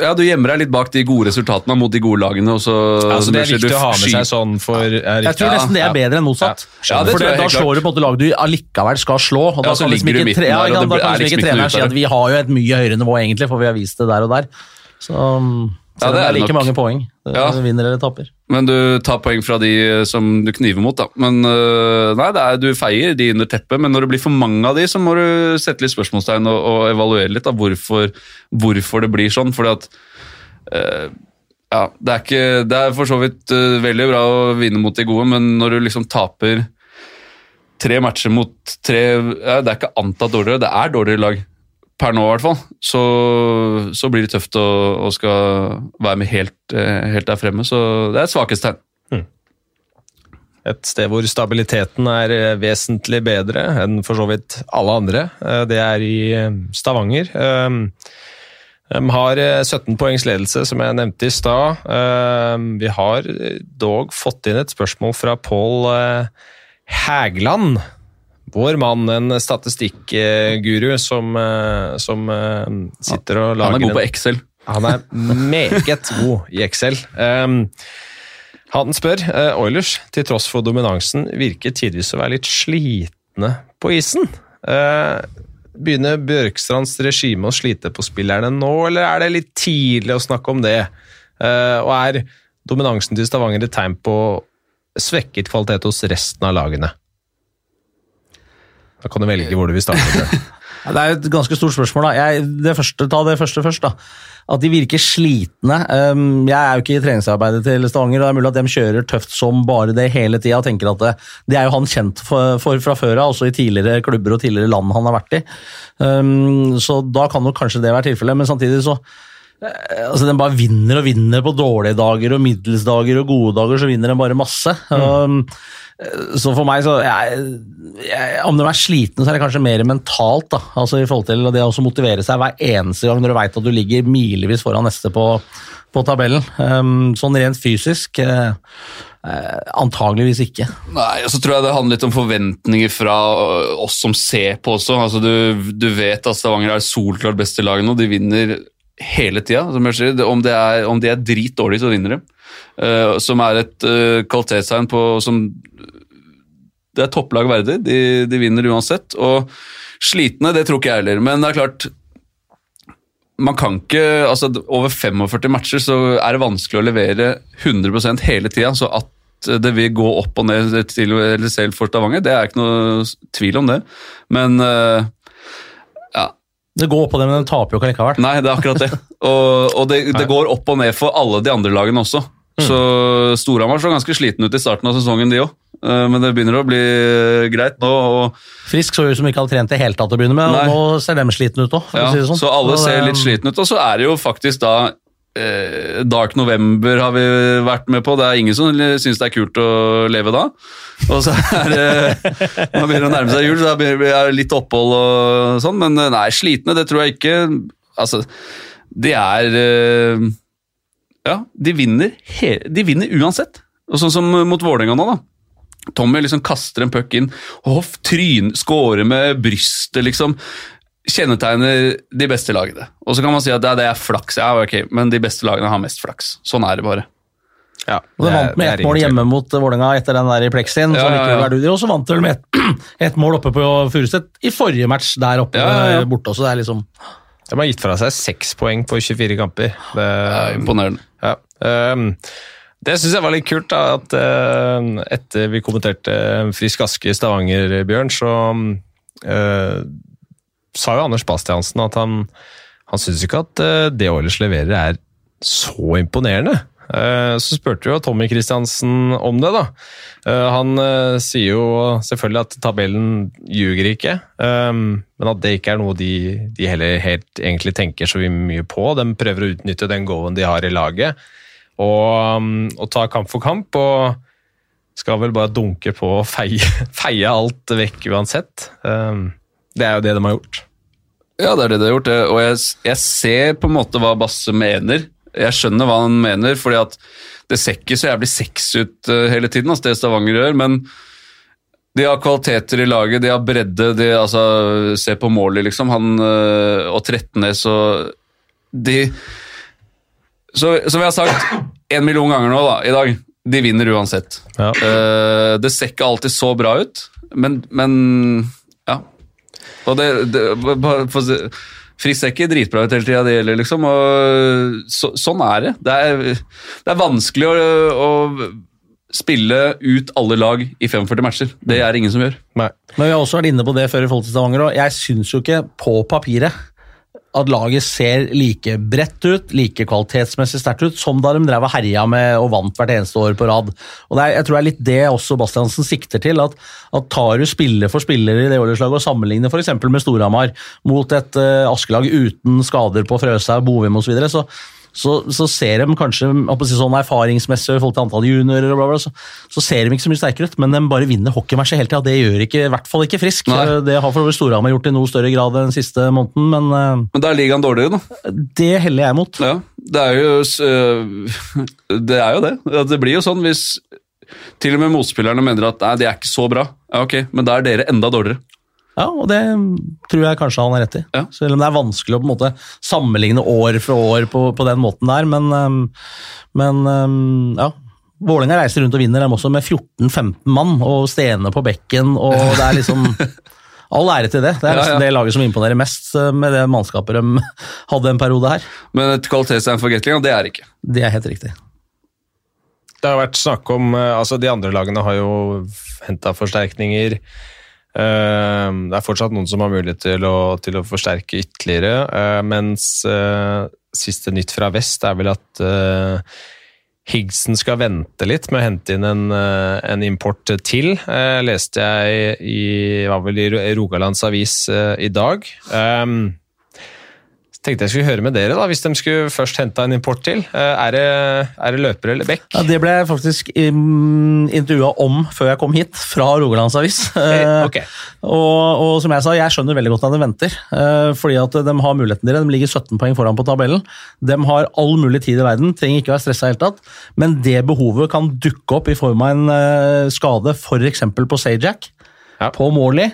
ja, du gjemmer deg litt bak de gode resultatene mot de gode lagene. Og så, Altså, det er du viktig å ha med seg sånn for er jeg tror nesten det er bedre enn motsatt. Ja, For da slår du på en måte lag du allikevel skal slå. Og da Ja, så kan liksom ikke, tre, ja, ja, da kan liksom ikke treneren si at vi har jo et mye høyere nivå, egentlig, for vi har vist det der og der. Så um, selv om det det er er like nok. mange poeng. Ja. Ja. Vinner eller taper. Men du tar poeng fra de som du kniver mot, da. Men øh, nei, det er, du feier de under teppet, men når det blir for mange av de, så må du sette litt spørsmålstegn og, og evaluere litt da, hvorfor, hvorfor det blir sånn. Fordi at uh, ja, det er, ikke, det er for så vidt uh, veldig bra å vinne mot de gode, men når du liksom taper tre matcher mot tre ja, Det er ikke antatt dårligere, det er dårligere lag. Per nå, i hvert fall. Så, så blir det tøft å, å skal være med helt, eh, helt der fremme. Så det er et svakhetstegn. Et sted hvor stabiliteten er eh, vesentlig bedre enn for så vidt alle andre. Eh, Det er i Stavanger. De har eh, 17 poengs ledelse, som jeg nevnte i stad. Eh, Vi har dog fått inn et spørsmål fra Pål Hægland. Vår mann, en statistikkguru som, eh, som eh, sitter og lager Han er god på Excel. han er meget god i Excel. Um, han spør uh, Oilers, til tross for dominansen, virker tidvis å være litt slitne på isen. Uh, begynner Bjørkstrands regime å slite på spillerne nå, eller er det litt tidlig å snakke om det? Uh, og er dominansen til Stavanger et tegn på svekket kvalitet hos resten av lagene? Da kan du velge hvor du vil starte. Det er et ganske stort spørsmål. Jeg, det første, ta det første først. da. At de virker slitne. Um, jeg er jo ikke i treningsarbeidet til Stavanger, og det er mulig at de kjører tøft som bare det hele tida. tenker at det, det er jo han kjent for, for fra før av, også i tidligere klubber og tidligere land han har vært i. Um, så da kan nok kanskje det være tilfellet, men samtidig så Altså, Den bare vinner og vinner på dårlige dager og middelsdager og gode dager, så vinner den bare masse. Um, så for meg, så jeg, jeg, Om de er slitne, så er det kanskje mer mentalt. da, altså i forhold til det å motivere seg hver eneste gang når du veit at du ligger milevis foran neste på, på tabellen. Um, sånn rent fysisk eh, eh, antageligvis ikke. Nei, og så tror jeg det handler litt om forventninger fra oss som ser på også. Altså, du, du vet at Stavanger er solklart i laget nå. De vinner hele tida. Om, det er, om de er dritdårlige, så vinner de. Uh, som er et uh, kvalitetstegn på som Det er topplag verdig. De, de vinner uansett. Og slitne, det tror ikke jeg heller. Men det er klart man kan ikke, altså Over 45 matcher så er det vanskelig å levere 100% hele tida. Så at det vil gå opp og ned til eller selv for Stavanger, det er ikke noe tvil om det. Men eh, ja, Det går opp og ned, men de taper jo ikke likevel. Nei, det er akkurat det. Og, og det, det går opp og ned for alle de andre lagene også. Så Storhamar så ganske sliten ut i starten av sesongen, de òg. Men det begynner å bli greit nå. Frisk så ut som ikke hadde trent i det hele tatt å begynne med, og nå ser de slitne ut òg. ja, si sånn. Så alle ser litt slitne ut. Og så er det jo faktisk da eh, Dark November har vi vært med på. Det er ingen som syns det er kult å leve da. Og så er det Man begynner å nærme seg jul, så er det litt opphold og sånn. Men eh, nei, slitne, det tror jeg ikke. Altså, de er eh, Ja, de vinner, de vinner uansett. Og sånn som mot Vålerenga nå, da. Tommy liksom kaster en puck inn, og tryn, scorer med brystet, liksom. Kjennetegner de beste lagene. Og så kan man si at det, det er flaks, ja, ok, men de beste lagene har mest flaks. Sånn er det bare. Ja, Og det er- vant med det er ett mål hjemme mot Vålerenga etter den der i Plexin. Ja, ja, ja. Og så vant du vel med ett et mål oppe på Furuset i forrige match der oppe Ja, ja, ja. borte også. Det er liksom De har gitt fra seg seks poeng på 24 kamper. Det, Det er imponerende. ja. um, det syns jeg var litt kult, da, at uh, etter vi kommenterte Frisk Aske i Stavanger, Bjørn, så uh, sa jo Anders Bastiansen at han, han syns ikke at uh, det Oilers leverer er så imponerende. Uh, Så spurte jo Tommy Kristiansen om det, da. Uh, Han sier jo selvfølgelig at tabellen ljuger ikke, men at det ikke er noe de, de heller helt egentlig tenker så mye på. De prøver å utnytte den goen de har i laget, og, og ta kamp for kamp. og skal vel bare dunke på og feie, feie alt vekk uansett. Um, Det er jo det de har gjort. Ja, det er det de har gjort. Og jeg, jeg ser på en måte hva Basse mener. Jeg skjønner hva han mener, fordi at det ser ikke så jævlig sex ut eh, hele tiden, altså det Stavanger gjør, men de har kvaliteter i laget, de har bredde, de, altså, se på målet, liksom. Han øh, og Trettenes og De så, Som jeg har sagt en million ganger nå da, i dag, de vinner uansett. Ja. Uh, det ser ikke alltid så bra ut, men, men. Og det, det for å Frisk ser ikke dritbra ut hele tida, det gjelder, liksom. Og så, sånn er det. Det er, det er vanskelig å, å spille ut alle lag i 45 matcher. Det er ingen som gjør. Nei. Men vi har også vært inne på det før i forhold til Stavanger, òg. jeg syns jo ikke på papiret at laget ser like bredt ut, like kvalitetsmessig sterkt ut, som da de drev og herja med og vant hvert eneste år på rad. Og er, Jeg tror det er litt det også Bastiansen sikter til. At, at tar du spiller for spiller i det årslaget og sammenligner f.eks. med Storhamar mot et uh, Askelag uten skader på Frøshaug, Bovim osv., så, videre, så, så ser de kanskje sånn erfaringsmessig i forhold til antall juniorer, og bla bla, så, så ser de ikke så mye sterkere ut, men de bare vinner hockeymatcher hele tida. Det gjør ikke, i hvert fall ikke Frisk. Nei. Det har for Storhamar gjort i noe større grad den siste måneden, men eh, Men da er ligaen dårligere, da. det heller jeg mot. Ja, det er jo øh, Det er jo det. Det blir jo sånn hvis til og med motspillerne mener at nei, de er ikke så bra. Ja, ok, Men da er dere enda dårligere. Ja, og det tror jeg kanskje han har rett i. Ja. Selv om det er vanskelig å på en måte sammenligne år for år på, på den måten der, men, men ja. Vålerenga reiser rundt og vinner dem også med 14-15 mann og Stene på bekken, og det er liksom All ære til det. Det er Ja, nesten ja. det laget som imponerer mest øh, med det mannskapet de hadde en periode her. Men et kvalitetstegn for Gatlinga, og det er det ikke. Det er helt riktig. Det har vært snakk om eh, altså De andre lagene har jo henta forsterkninger. Eh, Det er fortsatt noen som har mulighet til å, til å forsterke ytterligere. eh, Mens eh, siste nytt fra vest er vel at Higson skal vente litt med å hente inn en, eh, en import til. eh, leste jeg i, i Rogalands Avis eh, i dag. Um, tenkte jeg skulle høre med dere, da, hvis de skulle først henta en import til. Eh, Er det, er det løper eller bekk? Ja, Det ble jeg faktisk um, intervjua om før jeg kom hit, fra Rogalands Avis. Eh, Og, og som jeg sa, jeg skjønner veldig godt at de venter. eh, fordi at de har muligheten til det. De ligger 17 poeng foran på tabellen. De har all mulig tid i verden, trenger ikke være stressa i det hele tatt. Men det behovet kan dukke opp i form av en eh, skade, f.eks. på Sajak, Ja. på Morley.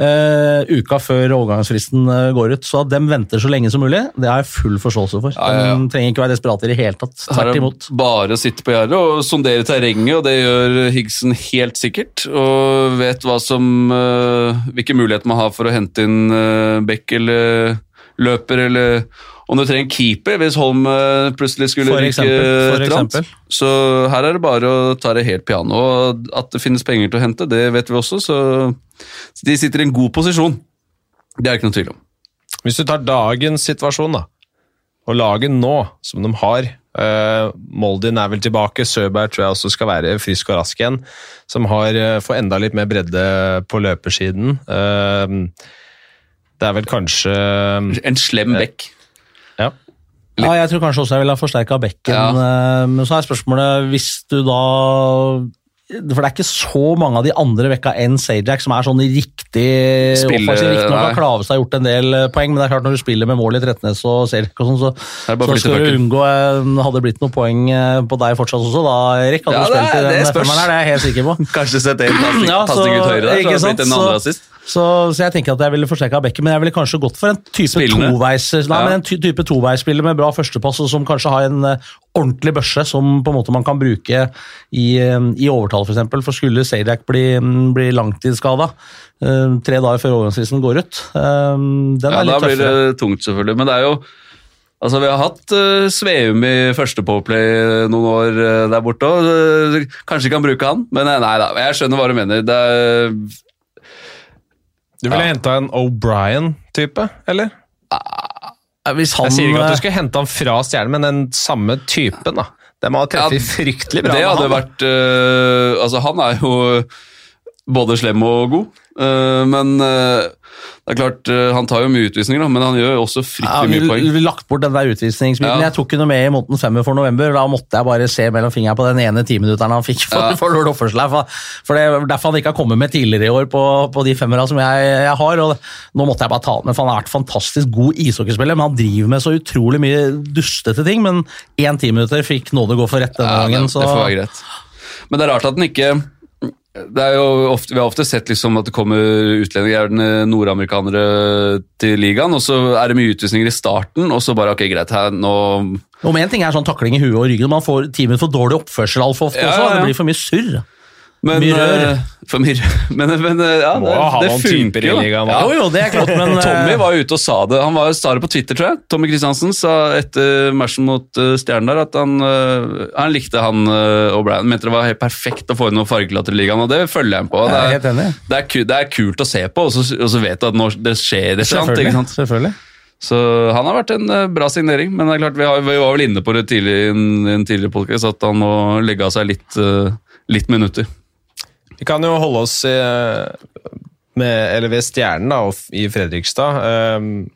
Eh, uka før overgangsfristen eh, går ut. Så at de venter så lenge som mulig, det har jeg full forståelse for. Ja, ja, ja. De trenger ikke være desperate i det hele tatt. Tvert er imot. bare å sitte på gjerdet og sondere terrenget, og det gjør Higgsen helt sikkert. Og vet hva som, uh, hvilke muligheter man har for å hente inn uh, bekk eller løper, eller om du trenger keeper hvis Holm øh, plutselig skulle For ryke et eller annet. Så her er det bare å ta det helt piano. Og at det finnes penger til å hente, det vet vi også, så de sitter i en god posisjon. Det er det ikke noe tvil om. Hvis du tar dagens situasjon, da, og laget nå, som de har uh, Moldin er vel tilbake, Søberg tror jeg også skal være frisk og rask igjen. Som har uh, får enda litt mer bredde på løpersiden. Eh, det er vel kanskje En slem bekk. Ja. Ja, jeg tror kanskje også jeg ville ha forsterka bekken. Ja. Men så er spørsmålet hvis du da For det er ikke så mange av de andre vekka enn Sajak som er sånn riktig Spille- offensiv. Riktignok har. Klavestad har gjort en del poeng, men det er klart når du spiller med mål i Trettenes og Sajak og sånn, så, så skal du unngå Hadde det blitt noen poeng eh, på deg fortsatt også, da, Erik? Hadde Ja, du spilt i den femmeren her, det er jeg helt sikker på. Kanskje sett en pasning, Ja, så- ut høyre der, så har det blitt en andre assist. Så, så jeg tenker at jeg ville forsterka bekken, men jeg ville kanskje gått for en type. Nei, Ja. toveisspiller med bra førstepass, som kanskje har en eh, ordentlig børse som på en måte man kan bruke i, eh, i overtall, f.eks. For, eksempel. for skulle Sajak bli, mm, bli langtidsskada eh, tre dager før overgangsfristen går ut eh, Den Ja, er da litt blir det tungt, selvfølgelig. Men det er jo Altså, Vi har hatt uh, Sveum i første Powerplay noen år uh, der borte òg. kanskje ikke kan bruke han, men nei da. Jeg skjønner hva du mener. Det er, Du ville Ja. henta en O'Brien-type, eller? Eh, Hvis han, Jeg sier ikke at eh, du skulle hente han fra Stjernen, men den samme typen. da. De har Ja, treffet fryktelig bra. det med hadde han, vært eh, Altså, han er jo både slem og god, eh, men eh, det er klart eh, Han tar jo mye utvisninger, da, men han gjør jo også fryktelig mye poeng. vi lagt bort den der utvisningsbiten. Ja. Jeg tok ikke noe med i måneden femmer for november. Da måtte jeg bare se mellom fingrene på den ene timinutteren han fikk for, Ja. for Lord Offersel. For, for det er derfor han ikke har kommet med tidligere i år på, på de femmerne som jeg, jeg har. og Nå måtte jeg bare ta den med, for han har vært fantastisk god ishockeyspiller, men han driver med så utrolig mye dustete ting. Men én timinutter fikk nåde gå for rett denne Ja, gangen. det, Så, det får være greit. Men det er rart at den ikke det ofte, Vi har ofte sett liksom at det kommer utlendinger, nordamerikanere til ligaen, og så er det mye utvisninger i starten, og så bare ok, greit, her, nå om en ting er sånn takling i huet og ryggen, man får ti for dårlig oppførsel altfor ofte Ja, ja, ja. Det blir for mye surr. Men, Mye rør. eh, For mye. Men, men eh, ja, Må det, ha det noen funker jo. ligaen, Ja. Jo, jo, det er klart, men eh, Tommy var jo ute og sa det. Han var, sa det på Twitter, tror jeg. Tommy Kristiansen sa etter matchen mot uh, Stjernen der at han, uh, han likte han uh, O'Brien. Mente det var helt perfekt å få inn noen fargelatter i ligaen, og det følger jeg på. Det er Det er, det er kult å se på, og så, og så vet du at når det skjer et eller annet. ikke sant? Selvfølgelig. Så han har vært en eh, bra signering, men det er klart vi, har, vi var vel inne på det tidlig, i en, en tidligere podcast, at han må legge av seg litt, eh, litt minutter. Vi kan jo holde oss i, med, eller ved Stjernen da, i Fredrikstad. Um,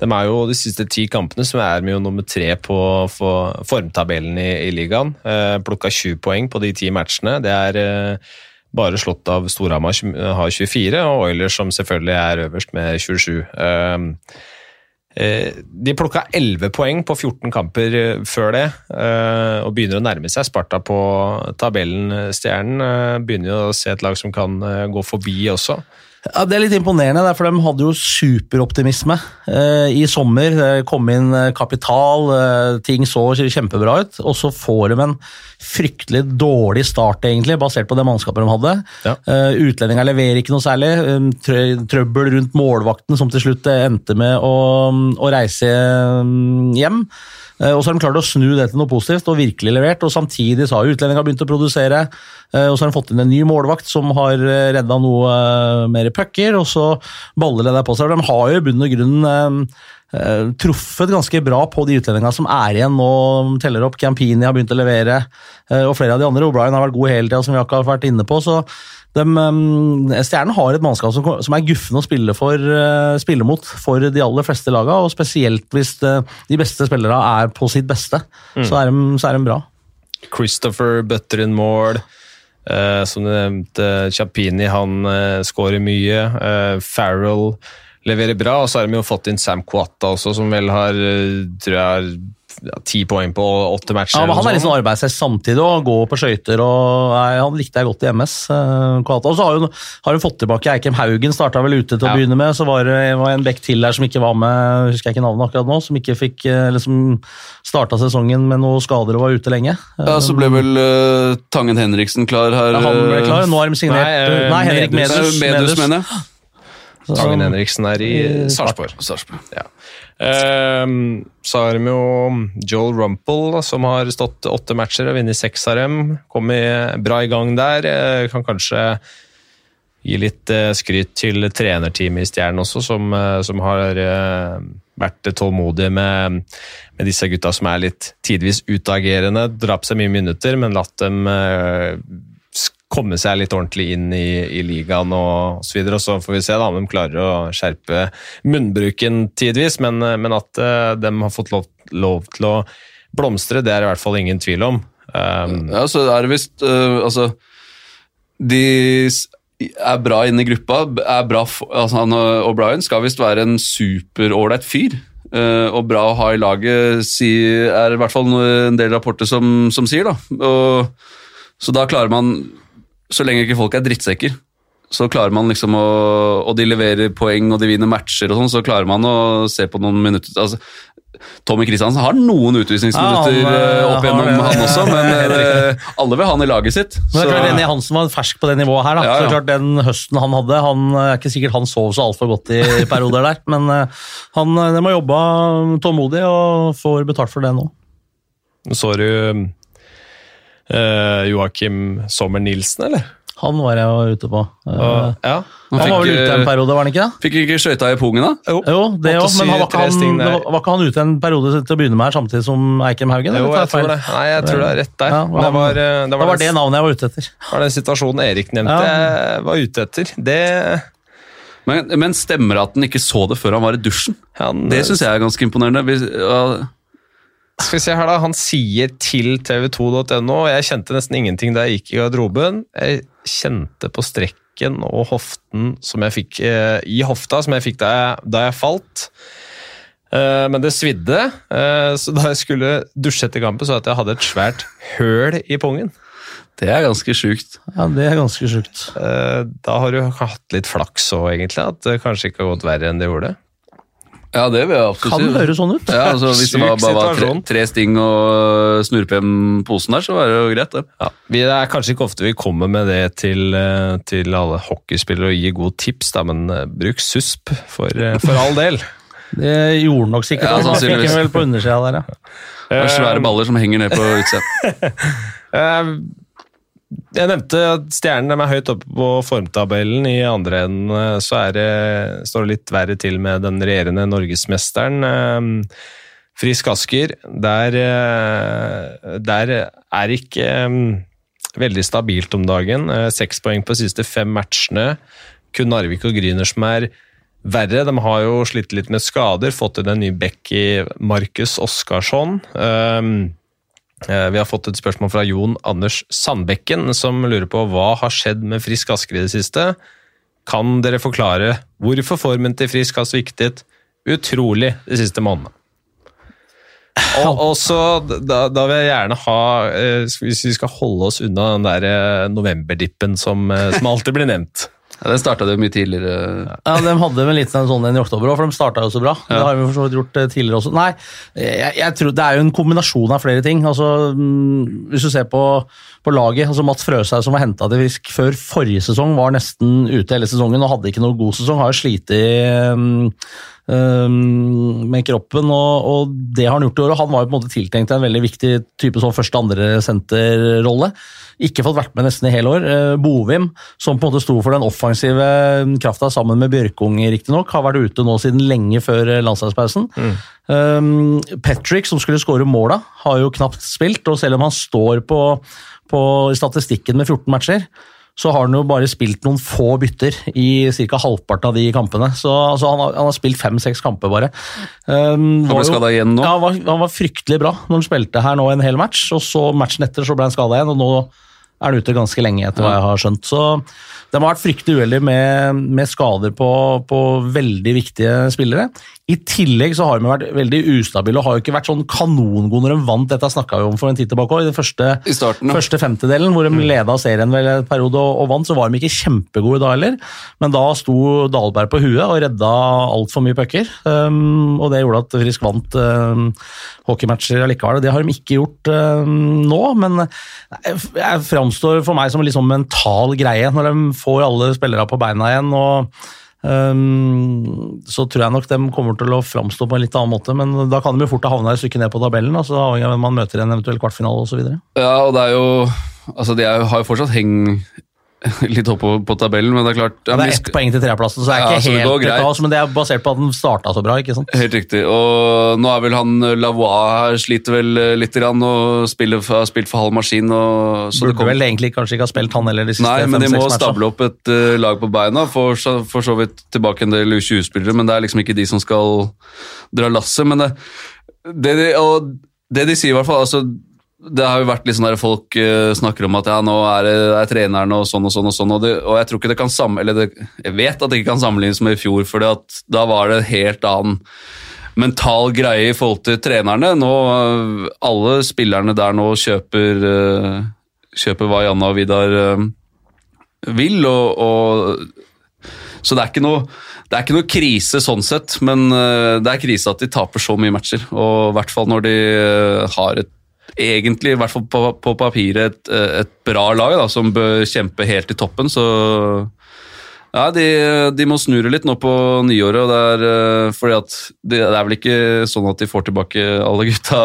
de er jo de siste ti kampene som er med nummer tre på, formtabellen i, i ligaen. Uh, Plukka 20 poeng på de ti matchene. Det er eh, bare slått av Storhamar, har 24, og Oilers som selvfølgelig er øverst med 27. Eh, de plukka 11 poeng på 14 kamper eh, før det, eh, og begynner å nærme seg Sparta på tabellen. Stjernen begynner å se et lag som kan gå forbi også. Ja, Det er litt imponerende, er for de hadde jo superoptimisme eh, i sommer. Det kom inn eh, kapital, eh, ting så kjempebra ut, og så får de en fryktelig dårlig start, egentlig, basert på det mannskapet de hadde. Ja. Utlendinger leverer ikke noe særlig. eh, trøbbel rundt målvakten, som til slutt endte med å, å reise mm, hjem. Eh, Og så har de klart å snu det til noe positivt og virkelig levert. og Samtidig så har utlendinga begynt å produsere. eh, Og så har de fått inn en ny målvakt som har eh, redda noe mer pucker, og så baller det der på seg. De har jo i bunn og grunn truffet ganske bra på de utlendingene som er igjen nå. Teller opp Campini har begynt å levere, og flere av de andre. O'Brien har vært god hele tida, som vi akkurat har vært inne på. så de, Stjernen har et mannskap som, som er guffen å spille, for, eh, spille mot for de aller fleste lagene, og spesielt hvis eh, de beste spillerne er på sitt beste, så, er de, så er de bra. Christopher butter in mål. Uh, som du nevnte, Chapini han uh, skårer mye. Uh, Farrell leverer bra, og så har de jo fått inn Sam Quatta også, som vel har tror jeg, ja, ti poeng på åtte matcher. Ja, men han er liksom arbeidshest samtidig og går på skøyter. og nei, Han likte jeg godt i MS. Uh, Og så har hun, har hun fått tilbake Eikem Haugen, starta vel ute til å Ja. begynne med. Så var det var en bekk til der som ikke var med, husker jeg ikke navnet akkurat nå, som ikke fikk, liksom starta sesongen med noen skader og var ute lenge. Ja, Så ble vel uh, Tangen Henriksen klar her. Ja, han ble eh, klar. Nå har de signert Nei, uh, Nei, Henrik Medus. Medus. Medus, Medus, mener jeg. Så- Tangen Henriksen er i I Sarpsborg. Sarpsborg. Ja. Ehm, så har de jo Joel Rumpel, som har stått åtte matcher og vunnet seks av dem. Kommet bra i gang der. Eh, kan kanskje gi litt eh, skryt til trenerteamet i Stjernen også, som, eh, som har vært tålmodig med, med disse gutta som er litt tidvis utagerende. Drap seg mye minutter, men latt dem komme seg litt ordentlig inn i, i ligaen og så videre. Og så får vi se da, om de klarer å skjerpe munnbruken tidvis, men, eh, men at uh, de har fått lov, lov til å blomstre, det er i hvert fall ingen tvil om. Um, Ja, så er det visst øh, Altså, de er bra inne i gruppa. Er bra, for, altså han og Brian skal visst være en superålreit fyr. Uh, og bra å ha i laget, si, er i hvert fall en del rapporter som, som sier. da. Og, så da klarer man, så lenge ikke folk er drittsekker, så klarer man liksom å Og de leverer poeng og de vinner matcher og sånn, så klarer man å se på noen minutter altså, Tommy Kristiansen har noen utvisningsminutter Ja, han, øh, opp gjennom han, han også, men øh, alle vil ha han i laget sitt. Men det er Så- klart René Hansen var fersk på det nivået her. da. Ja, Så det ja. er klart Den høsten han hadde han er ikke sikkert han sov så altfor godt i perioder der, men eh, han eh, de har jobba tålmodig og får betalt for det nå. Så du uh, Joakim Sommer Nilsen, eller? Han var jeg jo ute på. Uh, ja. han fikk, var vel ute en eh, periode, var han ikke det? Fikk ikke skøyta i pungen, da? Jo, Jo, det òg, men han var, ikke han, 8-7-3 sting det der. var, var ikke han ute en periode til å begynne med her, samtidig som Eikrem Haugen? Jo, jeg tror det. Nei, jeg tror det er rett der. Ja, det, var, det, det, Det var var det den, navnet jeg var ute etter. var den situasjonen Erik nevnte Ja. jeg var ute etter. Det Men, men stemmer det at han ikke så det før han var i dusjen? han, Det syns jeg er ganske imponerende. Hvis, ja, Skal vi se her da, Han sier til tv2.no Jeg kjente nesten ingenting da jeg gikk i garderoben. Jeg kjente på strekken og hoften som jeg fikk eh, i hofta, som jeg fikk da jeg, da jeg falt. Eh, men det svidde, eh, så da jeg skulle dusje etter kampen, så at jeg hadde et svært høl i pungen. det er ganske sjukt. Ja, Det er ganske sjukt. Eh, da har du hatt litt flaks òg, egentlig. At det kanskje ikke har gått verre enn det gjorde. Ja, det vil jeg absolutt Kan si. høres sånn ut. Ja, altså, hvis det var, bare var tre, tre sting og snurpe hjem posen der, så var det jo greit, det. Ja, vi, det er kanskje ikke ofte vi kommer med det til, eh, til alle hockeyspillere og gir gode tips, da, men eh, bruk susp for, eh, for all del. Det gjorde nok sikkert. Ja, han fikk sannsynligvis. vel på undersida der, ja. Det er svære baller som henger ned på utsida. Jeg nevnte at stjernene er høyt oppe på formtabellen. I andre enden eh, så det, står det litt verre til med den regjerende norgesmesteren. eh, Frisk Asker. Der, eh, der er ikke eh, veldig stabilt om dagen. Seks poeng på de siste fem matchene. kun Narvik og Gryner som er verre. De har jo slitt litt med skader, fått inn en ny bekk i Markus Oskarsson. Vi har fått et spørsmål fra Jon Anders Sandbekken, som lurer på hva har skjedd med Frisk Asker i det siste. Kan dere forklare hvorfor formen til Frisk har sviktet utrolig de siste månedene? Og, og så, da, da vil jeg gjerne ha eh, Hvis vi skal holde oss unna den der eh, novemberdippen som, eh, som alltid blir nevnt. Ja, Den starta jo mye tidligere. Ja, De hadde vel litt sånn en i oktober òg, for de starta jo så bra. Det har vi for så vidt gjort eh, tidligere også. Nei, jeg, jeg tror det er jo en kombinasjon av flere ting. Altså, mm, hvis du ser på, på laget, altså Mats Frøshaug som var henta til Fisk før forrige sesong, var nesten ute hele sesongen og hadde ikke noe god sesong. Har jo slitt um, um, med kroppen, og, og, det har han gjort i år. og Han var jo på en måte tiltenkt en veldig viktig type sånn første-andre senterrolle. Ikke fått vært med nesten i hele år. Eh, Bovim, som på en måte sto for den offensive krafta sammen med Bjørkung, riktignok, har vært ute nå siden lenge før eh, landslagspausen. Mm. Um, Patrick, som skulle skåre måla, har jo knapt spilt, og selv om han står på, på statistikken med 14 matcher, så har han jo bare spilt noen få bytter i ca. halvparten av de kampene. Så altså, han, har, han, har, spilt fem-seks kamper, bare. Um, han ble skada igjen nå? Ja, han var, han var, fryktelig bra når han spilte her nå en hel match. og så Matchen etter så ble han skada igjen, og nå er han ute ganske lenge, etter hva jeg har skjønt. Så de har vært fryktelig uheldige med, med, skader på, på, veldig viktige spillere. I tillegg så har de vært veldig ustabile og har jo ikke vært sånn kanongode når de vant. Dette snakka vi om for en tid tilbake. I den første, I starten, ja. første femtedelen, hvor de mm. leda serien vel en periode og, og, vant, så var de ikke kjempegode da heller. Men da sto Dahlberg på huet og redda altfor mye pucker. Um, og det gjorde at Frisk vant um, hockeymatcher allikevel. Det har de ikke gjort um, nå, men det framstår for meg som en liksom mental greie når de får alle spillere på beina igjen. og Um, så tror jeg nok de kommer til å framstå på en litt annen måte, men da kan de jo fort ha havna et stykke ned på tabellen. Altså, avhengig av hvem man møter i en eventuell kvartfinale osv. Ja, og det er jo Altså, de er, har jo fortsatt heng litt oppover på, på, tabellen, men det er klart ja, Det er ett poeng til tredjeplassen, så det er ikke helt kaos, men det er basert på at den starta så bra. ikke sant? Helt riktig. Og nå er vel han Lavois her, sliter vel litt grann og spiller, har spilt for halv maskin. Og, så Burde kom... vel egentlig kanskje ikke ha spilt han heller de siste Nei, men de må stable opp et uh, lag på beina. For, for så vidt tilbake en del U20-spillere, men det er liksom ikke de som skal dra lasset. Men det, det, de, det de sier i hvert fall altså det har jo vært litt sånn der folk uh, snakker om at ja, nå er, det, er treneren og sånn og sånn, og sånn, og, det, og jeg tror ikke det kan sammen, eller det, jeg vet at det ikke kan sammenlignes med i fjor, for da var det en helt annen mental greie i forhold til trenerne. Nå, uh, Alle spillerne der nå kjøper, uh, kjøper hva Janne og Vidar vil, og, og, så det er ikke noe det er ikke noe krise sånn sett, men det er krise at de taper så mye matcher. Og i hvert fall når de har et egentlig, i hvert fall på, på papiret, et, et, bra lag da, som bør kjempe helt i toppen. Så ja, de, de må snurre litt nå på nyåret. det er, uh, fordi at det, det, er vel ikke sånn at de får tilbake alle gutta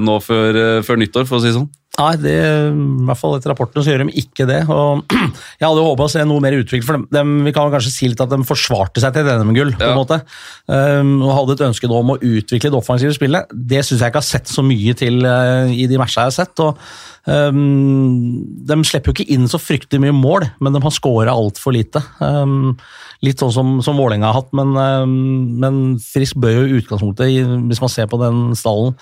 nå før, uh, før nyttår, for å si det sånn. Nei, det, i hvert fall etter rapportene så gjør de ikke det. og Jeg hadde jo håpa å se noe mer utvikling for dem. De, Vi kan kanskje si litt at de forsvarte seg til NM-gull. på en måte. Um, og Hadde et ønske om å utvikle det offensive spillet. Det syns jeg ikke har sett så mye til uh, i de matchene jeg har sett. og um, De slipper jo ikke inn så fryktelig mye mål, men de har scora altfor lite. Um, litt sånn som, som Vålerenga har hatt, men, men Frisk bør jo i utgangspunktet, hvis man ser på den stallen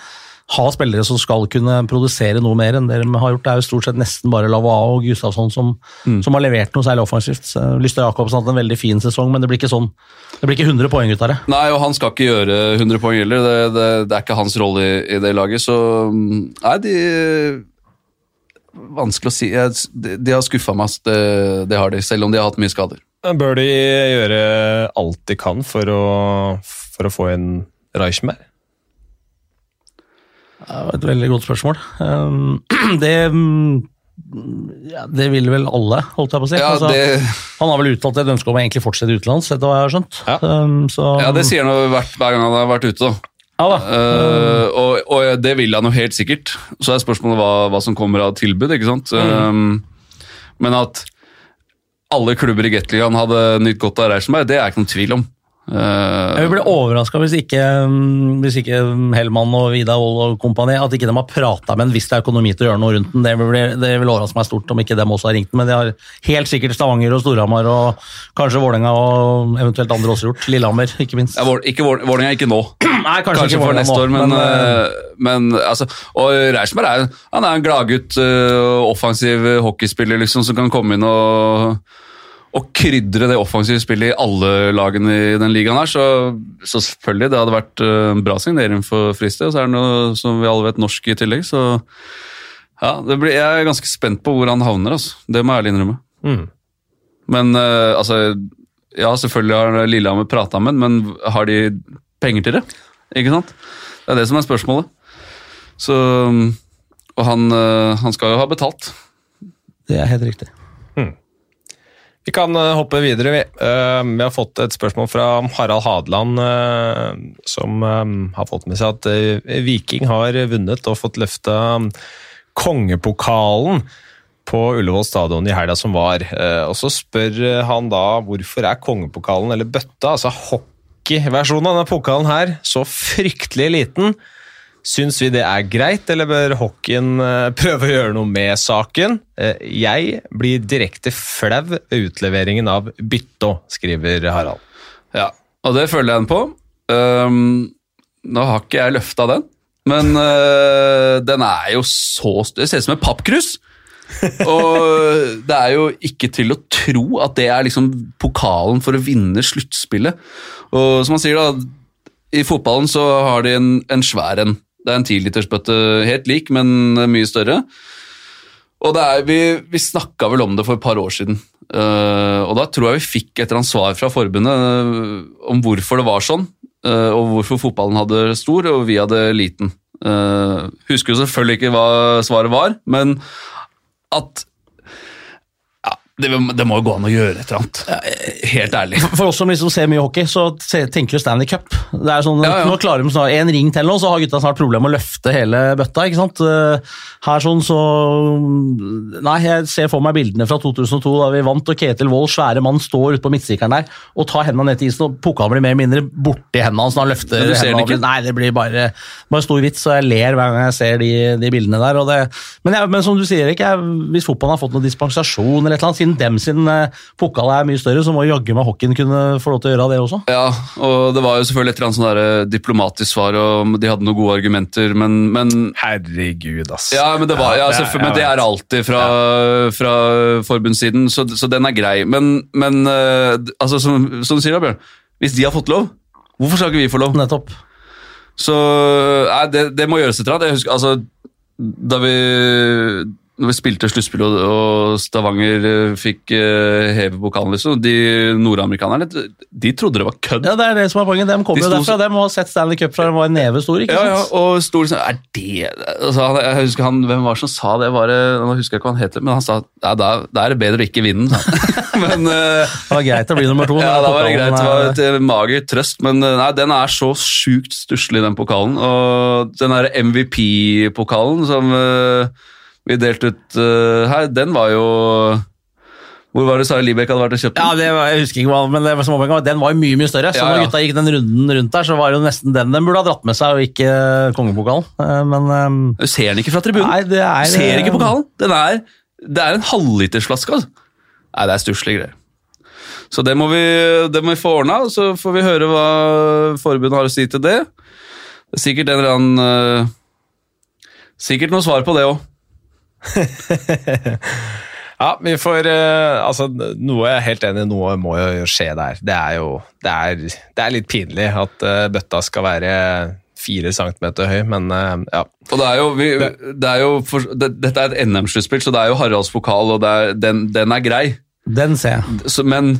ha spillere som skal kunne produsere noe mer enn det de har gjort. Det er jo stort sett nesten bare Lavao og Gustavsson som, mm. som, har levert noe særlig offensivt. Lyster Jacobsen har hatt en veldig fin sesong, men det blir ikke sånn, det blir ikke 100 poeng ut av det. Nei, og han skal ikke gjøre 100 poeng heller. Det, det, det er ikke hans rolle i, i, det laget, så Nei, de Vanskelig å si. De, de har skuffa meg, det, det har de, selv om de har hatt mye skader. Bør de gjøre alt de kan for å, for å få en Reichberg? Det var et veldig godt spørsmål. Um, det ja, det vil vel alle, holdt jeg på å si. Ja, altså, det... Han har vel uttalt et ønske om å egentlig fortsette utenlands, etter hva jeg har skjønt. Ja, um, så... ja det sier han hver, hver gang han har vært ute. Ja, uh, og, og, det vil han jo helt sikkert. Så er spørsmålet hva, hva som kommer av tilbud. ikke sant? Mm. Um, men at alle klubber i Gateligaen hadde nytt godt av Reichenberg, det er ikke noen tvil om. Eh, Jeg bli overraska hvis, mm, hvis ikke Hellmann og Vida Wold og kompani at ikke de har prata med en hvis det er økonomi til å gjøre noe rundt den. Det vil, det vil overraske meg stort om ikke dem også har ringt den, men det har helt sikkert Stavanger og Storhamar og kanskje Vålerenga og eventuelt andre også gjort. Lillehammer, ikke minst. ja, ikke Vålerenga, ikke nå. Nei, Kanskje, ikke for neste år, men, men, eh, men altså, Og Reismer er, han er en gladgutt, uh, offensiv hockeyspiller liksom, som kan komme inn og, og krydre det offensive spillet i alle lagene i den ligaen her. Så, så selvfølgelig, det hadde vært eh, en bra signering for Fristed. Og så er det noe som vi alle vet norsk i tillegg, så ja, det blir, jeg er ganske spent på hvor han havner. Altså. Det må jeg ærlig innrømme. Mm. Men uh, altså Ja, selvfølgelig har Lillehammer prata med ham, men har de penger til det? Ikke sant? Det er det som er spørsmålet. Så Og han, uh, han skal jo ha betalt. Det er helt riktig. Vi kan eh, hoppe videre. Vi, Eh, vi har fått et spørsmål fra Harald Hadeland, eh, som har fått med seg at Viking har vunnet og fått løfta kongepokalen på Ullevål stadion i helga som var. Og så spør han da hvorfor er kongepokalen, eller bøtta, altså hockeyversjonen av denne pokalen her, så fryktelig liten. Syns vi det er greit, eller bør hockeyen eh, prøve å gjøre noe med saken? Eh, Jeg blir direkte flau ved utleveringen av bytta, skriver Harald. Ja, og det følger jeg den på. Um, nå har ikke jeg løfta den, men uh, den er jo så Det ser ut som en pappkrus! og det er jo ikke til å tro at det er liksom pokalen for å vinne sluttspillet. Og som han sier, da, i fotballen så har de en, en svær en. Det er en tilitersbøtte, helt lik, men mye større. Og er, vi, vi snakka vel om det for et par år siden. Uh, og da tror jeg vi fikk et eller annet svar fra forbundet uh, om hvorfor det var sånn. uh, og hvorfor fotballen hadde stor og vi hadde liten. Uh, husker jo selvfølgelig ikke hva svaret var, men at det, det må jo gå an å gjøre et eller annet. Helt ærlig. For oss som liksom ser mye hockey, så tenker jo Stanley Cup. Det er sånn, Ja, ja. Nå klarer de snart en ring til nå, så har gutta snart problemer med å løfte hele bøtta. ikke sant? Eh, Her sånn så Nei, jeg ser for meg bildene fra 2002 da vi vant, og Ketil Wold, svære mann, står ute på midtstikkeren der og tar hendene ned til isen, og pokalen blir mer eller mindre borti hendene hans når han løfter Men du ser hendene ikke? over. Nei, det blir bare, bare stor vits, og jeg ler hver gang jeg ser de, de bildene der. Og det, men, jeg, men som du sier, Erik, jeg, hvis fotballen har fått noen dispensasjon, eller et eller annet, siden dem sin eh, pokal er mye større, så må jaggu meg hockeyen kunne få lov til å gjøre det også. Ja, og det var jo selvfølgelig et eller annet sånn eh, diplomatisk svar, og de hadde noen gode argumenter, men, men Herregud, ass. Ja, men det, var, ja, det er- men det er alltid fra, fra forbundssiden, så, så den er grei. Men, men eh, altså, som, som du sier da, Bjørn, hvis de har fått lov, hvorfor skal ikke vi få lov? Nettopp. Så nei, det, det må gjøres et eller annet. Jeg husker, altså, da vi, når vi spilte sluttspill og, Stavanger eh, fikk uh, heve pokalen, liksom, de nordamerikanerne de trodde det var kødd. Ja, det er det som er poenget. De kommer De jo derfra. De har sett Stanley Cup fra de var en neve stor. ikke Ja, ja, og stor liksom, er det altså, Jeg husker han, Hvem var det som sa det? Var det nå husker jeg ikke hva han heter, men han sa ja, da, da er det bedre å ikke vinne. men uh, Det var greit å bli nummer to. Ja, da var det greit. Det var eh, et eh, mager trøst, men eh, nei, den er så sjukt stusslig, den pokalen. Og den derre MVP-pokalen som eh, vi delte ut uh, her, den var jo Hvor var det Sara Libek hadde vært og kjøpt den? Ja, det var, jeg husker ikke hva, men det var som den var jo mye mye større. Så Ja, når gutta gikk den runden rundt der, så var det jo nesten den den burde ha dratt med seg, og ikke eh, kongepokalen. Eh, Men um, Du ser den ikke fra tribunen. Nei, det er Du ser ikke pokalen. Den er, det er en halvlitersflaske. Altså. Nei, det er stusslige greier. Så det må, vi, det må vi få ordna, så får vi høre hva forbundet har å si til det. Det er sikkert en eller annen uh, Sikkert noe svar på det òg. Ja, vi får eh, Altså, noe jeg er helt enig i, noe må jo skje der. Det er jo Det er, det er litt pinlig at eh, bøtta skal være fire centimeter høy, men eh, ja. Og det er jo, vi, det er jo for, det, Dette er et NM-sluttspill, så det er jo Haralds pokal, og det er, den, den er grei. Den ser jeg. Så, men,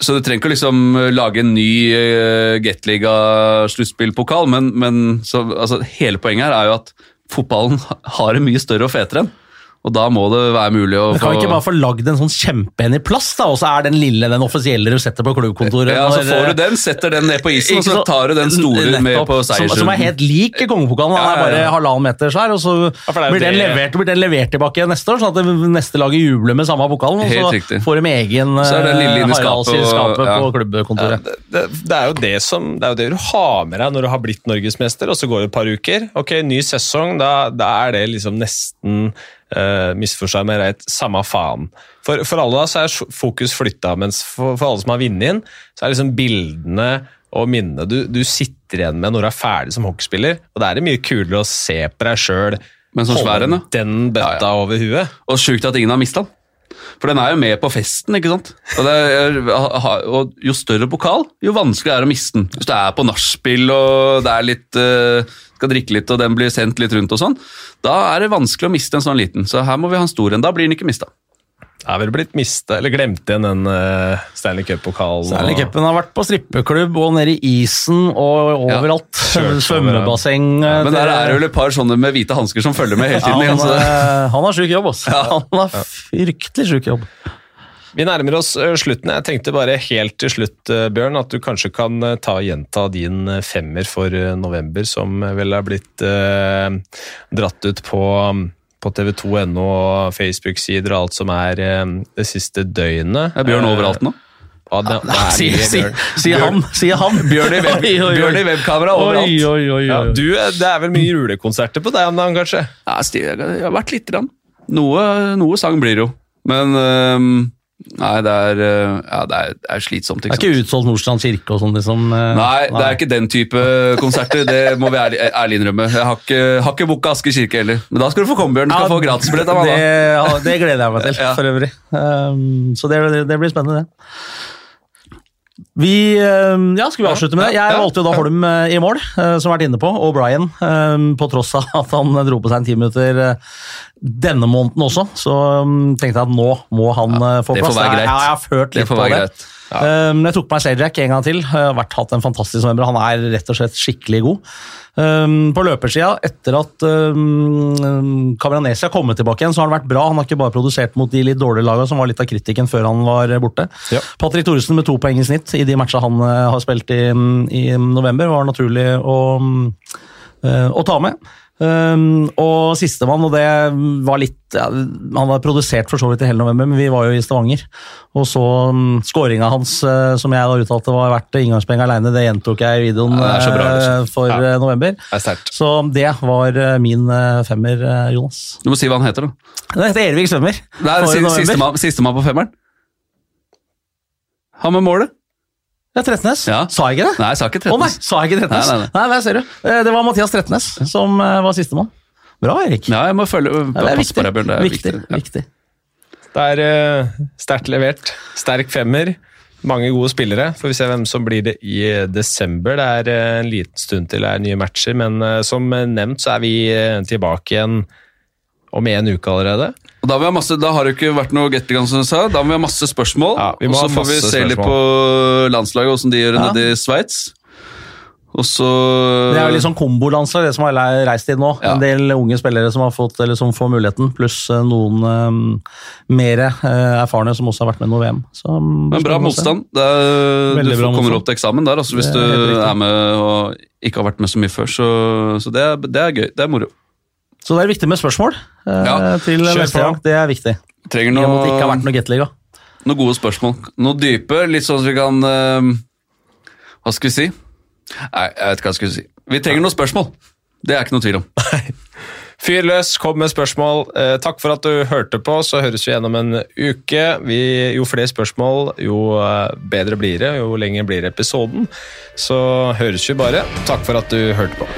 så du trenger ikke liksom lage en ny uh, Gateliga-sluttspillpokal, men, men så, altså, hele poenget her er jo at fotballen har det mye større og fetere enn. Og da må det være mulig å Men kan vi ikke bare få lagd en sånn kjempeen i plast, da, og så er den lille den offisielle du setter på klubbkontoret? Ja, så får eh, du den, setter den ned på isen, og så tar du den store med på på som, som er helt lik kongepokalen. Den Ja, er bare halvannen meter svær, og så blir, den levert, blir den levert tilbake igjen neste år, sånn at det neste laget jubler med samme pokalen. Og så riktig. får de egen Så er den lille eh, inne i skapet, Haralds i skapet på klubbkontoret. det, det, det er jo det som Det er jo det du har med deg når du har blitt norgesmester, og så går det et par uker. Ok, ny sesong, da, da er det liksom nesten uh, misforstå meg rett, samme faen. For, for alle da så er fokus flytta, mens for, for alle som har vunnet inn, så er liksom bildene og minnene du, du sitter igjen med når du er ferdig som hockeyspiller. Og da er det mye kulere å se på deg sjøl da. den bøtta Ja, over huet. Og sjukt at ingen har mista den. For den er jo med på festen, ikke sant? Og, er, og Jo større pokal, jo vanskeligere er det å miste den. Hvis du er på nachspiel og det er litt, eh, skal drikke litt og den blir sendt litt rundt og sånn, da er det vanskelig å miste en sånn liten. Så her må vi ha en stor en. Da blir den ikke mista. Det er vel blitt mista, eller glemt igjen den uh, Stanley Cup-pokalen. Stanley Cupen har vært på strippeklubb og nede i isen og overalt. Ja, Svømmebasseng. Ja, Men der er det vel et par sånne med hvite hansker som følger med hele tiden. han, igjen, så det- eh, han har sjuk jobb, altså. Han har fryktelig sjuk jobb. Vi nærmer oss ø, slutten. Jeg tenkte bare helt til slutt, Bjørn, at du kanskje kan ta og gjenta din femmer for november, som vel er blitt eh, dratt ut på, på tv2.no og Facebook-sider og alt som er ø, det siste døgnet. Er Bjørn overalt nå? Ja, det, det er Sier mye si, sier han. Sier han. Bjørn i, web. Bjørn i webkamera overalt. Oi, oi, oi, Ja, du, det er vel mye julekonserter på deg om dagen, kanskje? Ja, det har vært lite grann. Noe, noe sang blir det jo. Men øhm, Nei, det er, øh, ja, det er, det er slitsomt. Det er ikke utsolgt Nordstrand kirke og sånn, liksom? nei, Nei, det er ikke den type konserter. Det må vi ærlig, ærlig innrømme. Jeg har ikke, har ikke booka Asker kirke heller. Men da skal du få komme, Bjørn. Du Ja, få gratisbillett av meg. det, det gleder jeg meg til, for øvrig. Um, så det, det blir spennende, det. Vi, um, ja, Skal vi avslutte med det? Jeg valgte jo da Holm eh, i mål, eh, som vært inne på, og Brian, på tross av at han dro på seg en ti minutter eh, denne måneden også. Så um, tenkte jeg at nå må han få plass. det får være greit. Ja, jeg har ført Det litt være på det. greit. Um, jeg tok på meg Sajak en gang til. Jeg har vært, hatt en fantastisk november. Han er rett og slett skikkelig god. Um, på løpersida, etter at um, Cabranesia har kommet tilbake igjen, så har han vært bra. Han har ikke bare produsert mot de litt dårlige lagene, som var litt av kritikken før han var borte. Ja. Patrick Thoresen med to poeng i snitt i de matcha han har spilt i, i november, var naturlig å, uh, å ta med. Um, og sistemann, og det var litt ja, Han var produsert for så vidt i hele november, men vi var jo i Stavanger. Og så um, skåringa hans, uh, som jeg da uttalte var verdt inngangspenger alene, det gjentok jeg i videoen Ja, bra, liksom. uh, for Ja. uh, november. Det. Så det var uh, min femmer, Jonas. Du må si hva han heter, da. Det heter Ervik Svømmer. Er. Sistemann siste på femmeren. Han med målet? Ja, Trettenes. Ja. Sa jeg ikke det? Nei, jeg sa ikke Å nei, sa jeg ikke Trettenes? Nei, nei, nei. der ser du. Eh, Det var Mathias Trettenes som eh, var sistemann. Bra, Erik. Ja, jeg må følge Ja, det er viktig. deg. Det er viktig, viktig. Ja. viktig. Det er eh, sterkt levert. Sterk femmer. Mange gode spillere. Får vi se hvem som blir det i desember. Det er en liten stund til det er nye matcher, men som nevnt så er vi tilbake igjen om en uke allerede. Og da, ha masse, da har det ikke vært noe Gatligan, som du sa. Da må vi ha masse spørsmål. Ja, og så får vi se se litt på landslaget, åssen de gjør det Ja. nede i Sveits. Og så Det er jo litt sånn kombolandslag, det som har le- reist inn nå. Ja. En del unge spillere som har fått, eller som får muligheten, pluss eh, noen um, mer uh, erfarne som også har vært med i noe VM. Så, Men bra motstand. Det er, du får, bra kommer opp til eksamen der, altså, hvis er du er er med og ikke har vært med så mye før. Så, så det, er, det er gøy. Det er moro. Så det er viktig med spørsmål eh, Ja, til neste gang. Det er viktig. Trenger at det ikke har vært noe Gateliga. noen gode spørsmål. Noe dype, litt sånn at vi kan eh, Hva skal vi si? Nei, jeg vet ikke hva jeg skulle si. Vi trenger noen spørsmål. Det er ikke noe tvil om. Fyr løs, kom med spørsmål. Eh, takk for at du hørte på. Så høres vi gjennom en uke. Vi, jo flere spørsmål, jo eh, bedre blir det. Jo lenger blir episoden. Så høres vi bare. Takk for at du hørte på.